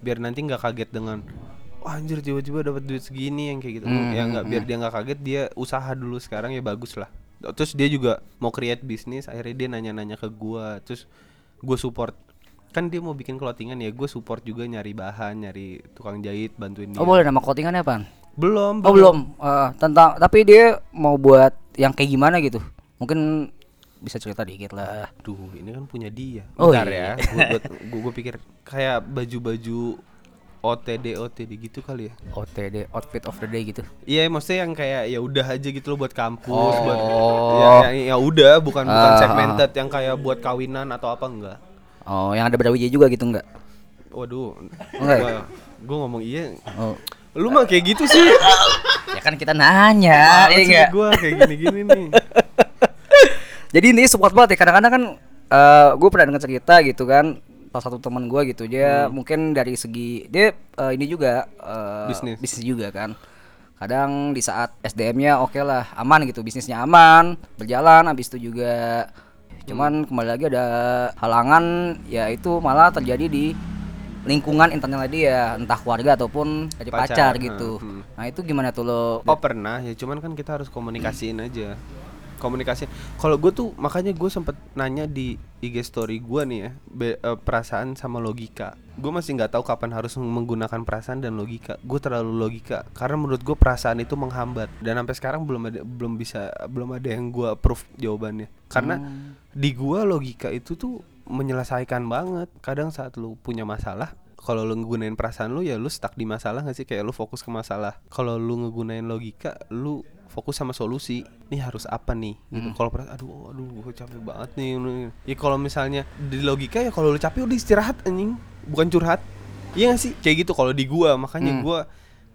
biar nanti nggak kaget dengan Wah, anjir tiba-tiba dapat duit segini yang kayak gitu. Hmm, ya nggak biar dia nggak kaget dia usaha dulu sekarang ya bagus lah terus dia juga mau create bisnis akhirnya dia nanya-nanya ke gua terus gue support kan dia mau bikin clothingan ya gue support juga nyari bahan nyari tukang jahit bantuin dia Oh boleh nama clothingannya apa? belum Oh belum. Eh, tentang tapi dia mau buat yang kayak gimana gitu? Mungkin bisa cerita dikit lah. Duh, ini kan punya dia. Oh, Bentar iya. ya. Gua pikir kayak baju-baju OTD OTD gitu kali ya. OTD outfit of the day gitu. Iya, maksudnya yang kayak ya udah aja gitu loh buat kampus, buat Oh. ya, ya, ya udah bukan bukan Ah. segmented yang kayak buat kawinan atau apa enggak. Oh, yang ada Brawijaya juga gitu enggak? Waduh. Enggak? Gua, gua ngomong iya. Oh. Lu mah kayak gitu sih. Ya kan kita nanya, iya enggak? Gua kayak gini-gini nih. Jadi ini support banget ya. Kadang-kadang kan eh gue pernah dengar cerita gitu kan salah satu teman gue gitu dia mungkin dari segi dia eh, ini juga eh, Bisnis. bisnis juga kan kadang di saat SDM-nya oke lah aman gitu bisnisnya aman berjalan habis itu juga cuman kembali lagi ada halangan ya itu malah terjadi di lingkungan internal dia entah keluarga ataupun dari pacar, Pacar, gitu. hmm, hmm. Nah itu gimana tuh lo? Oh pernah ya, cuman kan kita harus komunikasiin aja. Komunikasi. Kalau gue tuh makanya gue sempet nanya di IG story gue nih ya, be- eh, perasaan sama logika. Gue masih nggak tahu kapan harus menggunakan perasaan dan logika. Gue terlalu logika karena menurut gue perasaan itu menghambat dan sampai sekarang belum ada belum bisa belum ada yang gue proof jawabannya. Karena di gue logika itu tuh menyelesaikan banget. Kadang saat lu punya masalah kalau lu ngegunain perasaan lu ya lu stuck di masalah gak sih? Kayak lu fokus ke masalah. Kalau lu ngegunain logika lu fokus sama solusi. Nih harus apa nih? Gitu. Kalau perasaan aduh aduh gue capek banget nih ya kalau misalnya di logika ya kalau lu capek udah istirahat anjing. Bukan curhat. Iya gak sih? Kayak gitu kalau di gua. Makanya Hmm. gua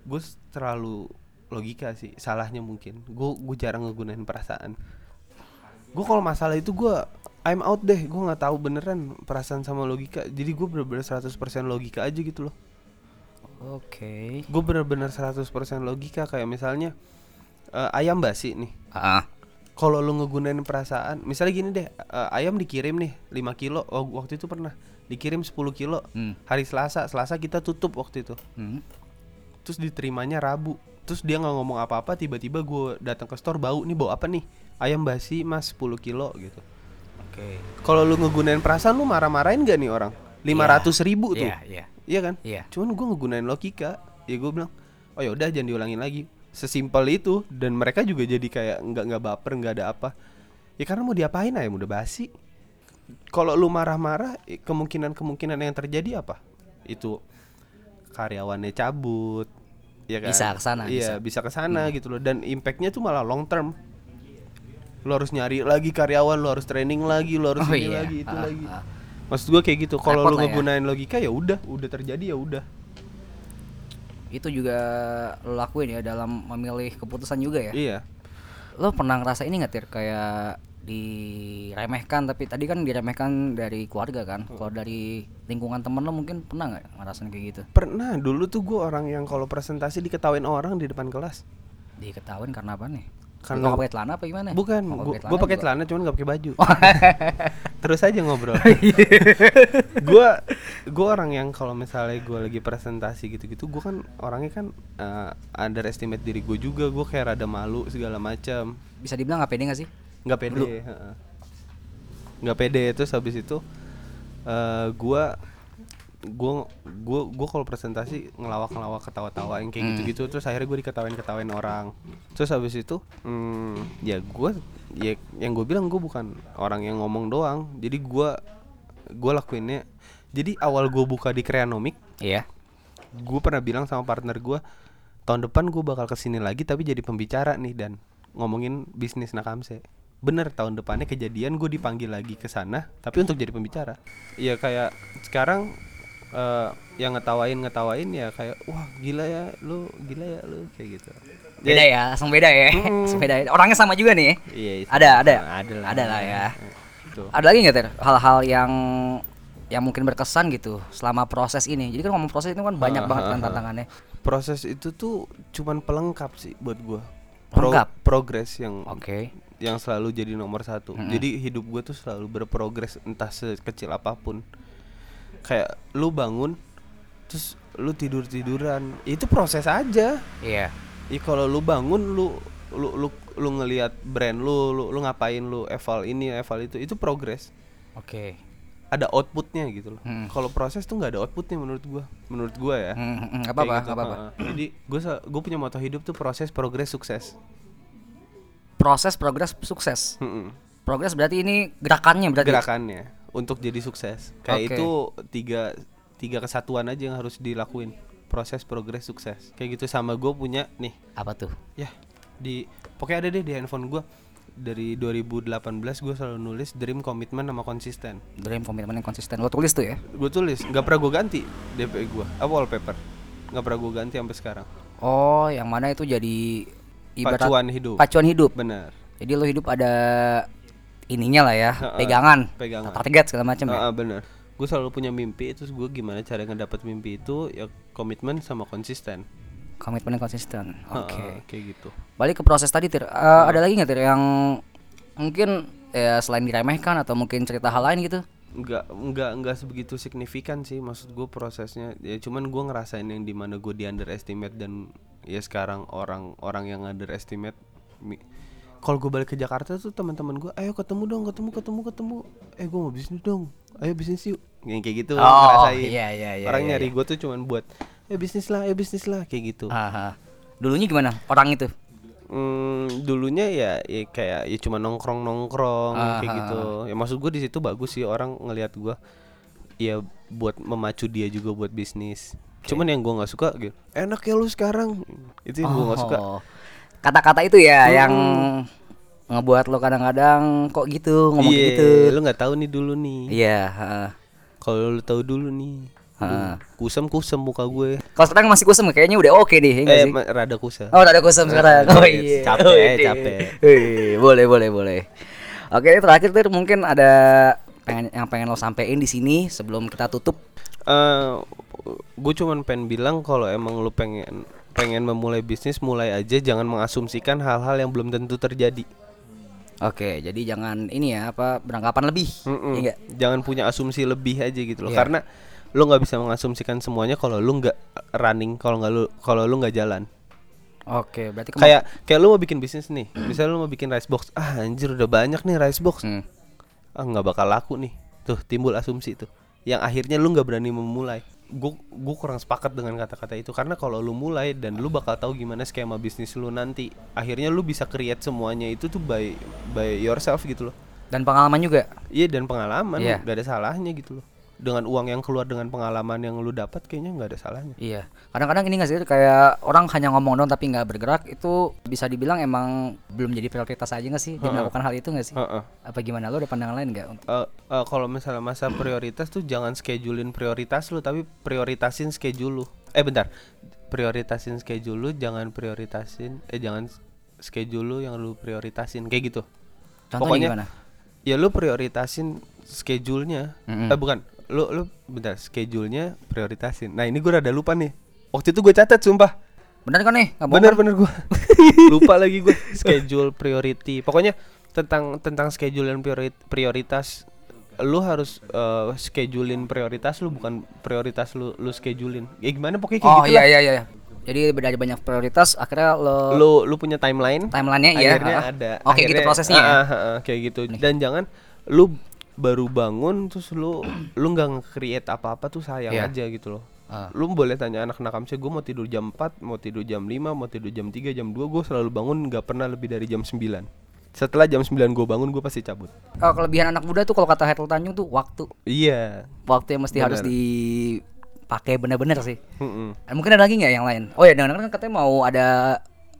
gue terlalu logika sih. Salahnya mungkin. Gue gue jarang ngegunain perasaan. Gue kalau masalah itu gua I'm out deh gue nggak tahu beneran perasaan sama logika. Jadi gue bener-bener 100% logika aja gitu loh. Oke. gue bener-bener 100% logika kayak misalnya eh, ayam basi nih. Ah, kalau lu ngegunain perasaan misalnya gini deh eh, ayam dikirim nih 5 kilo oh, waktu itu pernah dikirim 10 kilo. Hmm. hari Selasa Selasa kita tutup waktu itu. Hmm. terus diterimanya Rabu. Terus dia nggak ngomong apa-apa tiba-tiba gue datang ke store bau nih bau apa nih? Ayam basi mas 10 kilo gitu Oke. kalau lu ngegunain perasaan lu marah-marahin gak nih orang 500 ribu tuh Iya, iya. Iya kan? Iya. Cuman gue ngegunain logika. Ya gue bilang, oh ya udah jangan diulangin lagi. Sesimpel itu dan mereka juga jadi kayak nggak nggak baper nggak ada apa. Ya karena mau diapain aja udah basi. Kalau lu marah-marah, eh, kemungkinan-kemungkinan yang terjadi apa? Itu karyawannya cabut. Ya kan? Bisa ke sana, Iya, bisa, ke sana Hmm. gitu loh. Dan impactnya tuh malah long term. Lu harus nyari lagi karyawan, lu harus training lagi, lu harus Oh ini iya. lagi, itu Ah, lagi. ah. Maksud gua kayak gitu. Kalau lu ya. ngegunain logika ya udah, udah terjadi ya udah. Itu juga lo lakuin ya dalam memilih keputusan juga ya. Iya. Lo pernah ngerasa ini nggak tir kayak diremehkan tapi tadi kan diremehkan dari keluarga kan. Kalau dari lingkungan temen lo mungkin pernah nggak ngerasain kayak gitu? Pernah dulu tuh gue orang yang kalau presentasi diketawain orang di depan kelas. Diketahuin karena apa nih? Karena- Karena pakai celana apa gimana? Bukan, Oh, gue pakai celana cuman gak pakai baju. Terus aja ngobrol. Gue gue orang yang kalau misalnya gue lagi presentasi gitu-gitu, gue kan orangnya kan eh, underestimate diri gue juga. Gue kayak rada malu segala macam. Bisa dibilang nggak pede nggak sih? nggak pede nggak pede terus habis itu eh gua gua gua gua kalau presentasi ngelawak ngelawak ketawa tawa yang kayak gitu gitu terus akhirnya gue diketawain ketawain orang. Terus habis itu hmm, ya gua ya yang gue bilang gue bukan orang yang ngomong doang. Jadi gua gua lakuinnya jadi awal gue buka di Kreanomik Iya. gue pernah bilang sama partner gue tahun depan gue bakal ke sini lagi tapi jadi pembicara nih dan ngomongin bisnis Nakamse. Bener tahun depannya kejadian gue dipanggil lagi ke sana tapi untuk jadi pembicara. Ya kayak sekarang eh, yang ngetawain ngetawain ya kayak wah gila ya lu gila ya lu kayak gitu Beda ya, langsung beda ya. Langsung beda. Orangnya sama juga nih. iya iya. Ada, ada. ada lah Ada lah ya. Gitu. Ada lagi nggak ter hal-hal yang yang mungkin berkesan gitu selama proses ini. Jadi kan ngomong proses itu kan banyak banget kan tantangannya. proses itu tuh cuman pelengkap sih buat gue Pelengkap? progres yang Oke. yang selalu jadi nomor satu. Jadi hidup gue tuh selalu berprogres entah sekecil apa pun. Kayak lu bangun, terus lu tidur tiduran, itu proses aja. Iya. Ih kalau lu bangun, lu lu lu lu ngelihat brand lu, lu lu ngapain lu eval ini eval itu, itu progres. Oke. Ada outputnya gitu loh. Hmm. Kalau proses tuh nggak ada outputnya menurut gua, menurut gua ya. Hmm, hmm, Kayak apa-apa, gitu, nggak apa-apa. heeh. Jadi gue gue punya moto hidup tuh proses, progres, sukses. Proses progres sukses. Mm-mm. Progres berarti ini gerakannya berarti. gerakannya untuk jadi sukses. Kayak Oke. itu tiga tiga kesatuan aja yang harus dilakuin. Proses progres sukses. Kayak gitu sama gue punya nih. Apa tuh? ya di pokoknya ada deh di handphone gue dari 2018 gue selalu nulis dream komitmen sama konsisten. Dream komitmen yang konsisten. Lo tulis tuh ya. gue tulis. Nggak pernah gue ganti DP gue apa wallpaper. Nggak pernah gue ganti sampai sekarang. Oh, yang mana itu jadi ibarat pacuan hidup. pacuan hidup. benar. Jadi lo hidup ada ininya lah ya, Heeh, pegangan, pegangan. target segala macam ya. Ah, ah, bener gue selalu punya mimpi terus gue gimana cara ngedapet mimpi itu ya komitmen sama konsisten Komitmen yang konsisten. Oke. Heeh, kayak gitu Balik ke proses tadi, Tir. Eh, Ada lagi nggak, Tir, yang mungkin ya selain diremehkan atau mungkin cerita hal lain gitu? nggak nggak nggak sebegitu signifikan sih maksud gue prosesnya ya cuman gue ngerasain yang di mana gue di underestimate dan ya sekarang orang orang yang underestimate mi- kalau gue balik ke Jakarta tuh teman-teman gue ayo ketemu dong ketemu ketemu ketemu eh gue mau bisnis dong ayo bisnis yuk yang kayak gitu Oh, ngerasain iya, iya, iya, orang iya, nyari iya. gue tuh cuman buat ayo bisnis lah ayo bisnis lah kayak gitu Aha. Dulunya gimana orang itu? Hmm, dulunya ya, ya kayak ya cuma nongkrong nongkrong kayak Aha. gitu. Ya maksud gue di situ bagus sih orang ngelihat gue. Ya buat memacu dia juga buat bisnis. Cuman yang gue nggak suka gitu. Enak ya lu sekarang. Itu yang gue nggak suka. Kata-kata itu ya yang ngebuat lo kadang-kadang kok gitu ngomong Iya, gitu. lu nggak tahu nih dulu nih. Iya, heeh. Kalau lu tahu dulu nih. Heeh. Kusem kusem muka gue. Kalau sekarang masih kusem kayaknya udah oke deh, ya nggak Eh, sih? rada kusem. Oh, ada kusem sekarang. Oh iya. Capek, Oh, iya. capek. Eh, boleh, boleh, boleh. Oke, terakhir tuh mungkin ada pengen yang pengen lo sampein di sini sebelum kita tutup. eh gue cuman pengen bilang kalau emang lu pengen pengen memulai bisnis mulai aja jangan mengasumsikan hal-hal yang belum tentu terjadi. Oke, jadi jangan ini ya apa beranggapan lebih. Iya nggak? Jangan punya asumsi lebih aja gitu loh. Iya. Karena lu nggak bisa mengasumsikan semuanya kalau lu nggak running, kalau nggak lu kalau lu nggak jalan. Oke, berarti Kayak kayak lu mau bikin bisnis nih. Misalnya lu mau bikin rice box. Ah anjir udah banyak nih rice box. Hmm. Ah nggak bakal laku nih. Tuh timbul asumsi tuh. Yang akhirnya lu nggak berani memulai. Gue gue kurang sepakat dengan kata-kata itu karena kalau lu mulai dan lu bakal tahu gimana skema bisnis lu nanti. Akhirnya lu bisa create semuanya itu tuh by by yourself gitu loh. dan pengalaman juga. Iya dan pengalaman Iya. gak ada salahnya gitu loh. Dengan uang yang keluar dengan pengalaman yang lu dapat kayaknya nggak ada salahnya. Iya, kadang-kadang ini nggak sih kayak orang hanya ngomong dong tapi nggak bergerak itu bisa dibilang emang belum jadi prioritas aja nggak sih dia melakukan hal itu nggak sih? Heeh. Apa gimana lo ada pandangan lain nggak? untuk Eh, eh, kalau misalnya masa prioritas tuh jangan schedulein prioritas lu tapi prioritasin schedule lu. Eh bentar. Prioritasin schedule lu jangan prioritasin eh jangan schedule lu yang lu prioritasin kayak gitu. Contohnya Pokoknya gimana? Ya lu prioritasin schedule-nya. Mm-mm. Eh bukan. Lu lu bentar, schedule-nya prioritasin. Nah, ini gue rada lupa nih. Waktu itu gue catat sumpah. Bener kan nih? Bohong Bener bener gue lupa lagi gue schedule priority. Pokoknya tentang tentang schedule dan priori- prioritas lu harus eh, schedulein prioritas lu bukan prioritas lu lu schedulein. Ya gimana pokoknya kayak Oh gitu iya iya iya. Jadi dari banyak prioritas akhirnya lo Lu lu punya timeline. timelinenya iya. akhirnya ah. ada. Oke gitu Akhirnya- prosesnya ya. ah, ah, ah, kayak gitu. Dan jangan lu baru bangun terus lu lu nggak nge-create apa-apa tuh sayang Iya. aja gitu loh. Ah. Lu boleh tanya anak nakamnya gue mau tidur jam 4, mau tidur jam 5, mau tidur jam 3, jam 2 Gue selalu bangun nggak pernah lebih dari jam 9 Setelah jam 9 gue bangun gue pasti cabut Oh, kelebihan anak muda tuh kalau kata Hairul Tanjung tuh waktu. Iya Waktu yang mesti harus Bener. dipakai bener-bener sih. Mm-mm. Eh, Mungkin ada lagi nggak yang lain? Oh ya, dengar kan katanya mau ada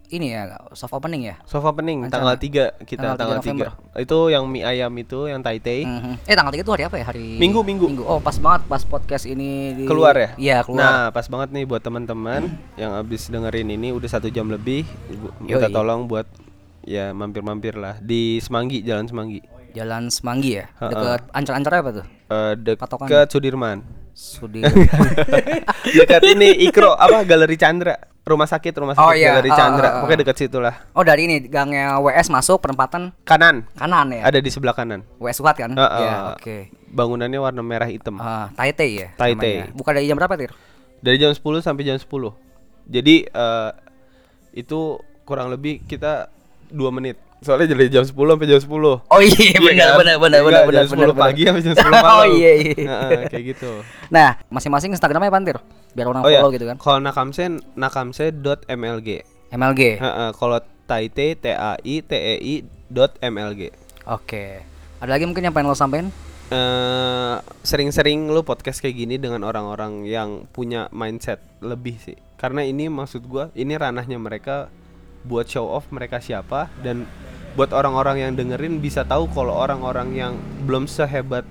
ini ya soft opening ya. Sofa pening Rencana. tanggal 3 kita Tanggal tanggal, 3 3 Itu yang mie ayam itu yang Taitei Mhm. Eh tanggal 3 itu hari apa ya? Hari Minggu, minggu. Oh, pas banget pas podcast ini di... Keluar ya? Iya, keluar. Nah pas banget nih buat teman-teman Yang abis dengerin ini udah satu jam lebih Minta Yoi. tolong buat Ya mampir-mampir lah Di Semanggi, Jalan Semanggi Jalan Semanggi ya. Dekat ancar-ancar apa tuh? Eh, Patokan. Dekat Sudirman Sudi. dekat ini Ikro apa Galeri Chandra rumah sakit rumah sakit Oh, iya. Galeri Chandra ah, ah. pokoknya dekat situ lah oh, dari ini gangnya WS masuk perempatan kanan kanan ya. ada di sebelah kanan WS Suhat kan? Ah, ah. Iya, oke. bangunannya warna merah hitam Ah, Taitei ya. Namanya. Buka dari jam berapa, Tir? dari jam 10 sampai jam 10 jadi eh, itu kurang lebih kita dua menit soalnya dari jam 10 sampai jam 10 Oh iya, Iya benar kan? benar benar Iya, benar benar jam 10 benar, pagi benar. sampai jam 10 malam Oh iya iya. Heeh, kayak gitu Nah, masing-masing Instagramnya apa, Tir? Biar orang oh ya follow gitu kan. kalau nakamse nakamse.mlg MLG. Heeh, kalau taite t a i t e i dot mlg Oke. Ada lagi mungkin yang pengen lo sampein? eh sering-sering lu podcast kayak gini dengan orang-orang yang punya mindset lebih sih. Karena ini maksud gua, ini ranahnya mereka buat show off mereka siapa dan buat orang-orang yang dengerin bisa tahu kalau orang-orang yang belum sehebat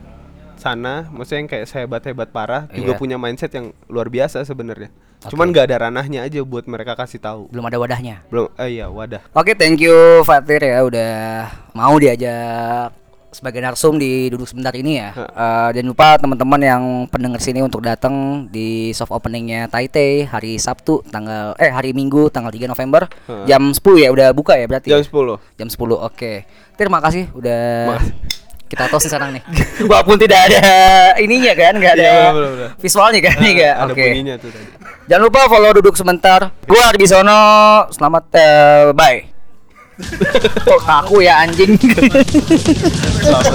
sana, maksudnya yang kayak sehebat-hebat parah juga Iya. punya mindset yang luar biasa sebenarnya. Cuman nggak ada ranahnya aja buat mereka kasih tahu. Belum ada wadahnya. Belum eh iya wadah. Oke, thank you Fatir ya udah mau diajak sebagai narsum di duduk sebentar ini ya. Eh, jangan lupa teman-teman yang pendengar sini untuk datang di soft openingnya Taite hari Sabtu tanggal eh hari Minggu tanggal 3 November Heeh. jam 10 ya udah buka ya berarti. Jam ya? 10. Jam 10. Oke. Terima kasih udah Makasih. Kita tos sekarang nih. Walaupun tidak ada ininya kan, nggak ada Iya, bener, bener. visualnya kan, Nah, nggak. ada Oke. Jangan lupa follow duduk sebentar. Gua Arbisono, selamat eh, bye. ขาคุยอะอันยิงจะเฉ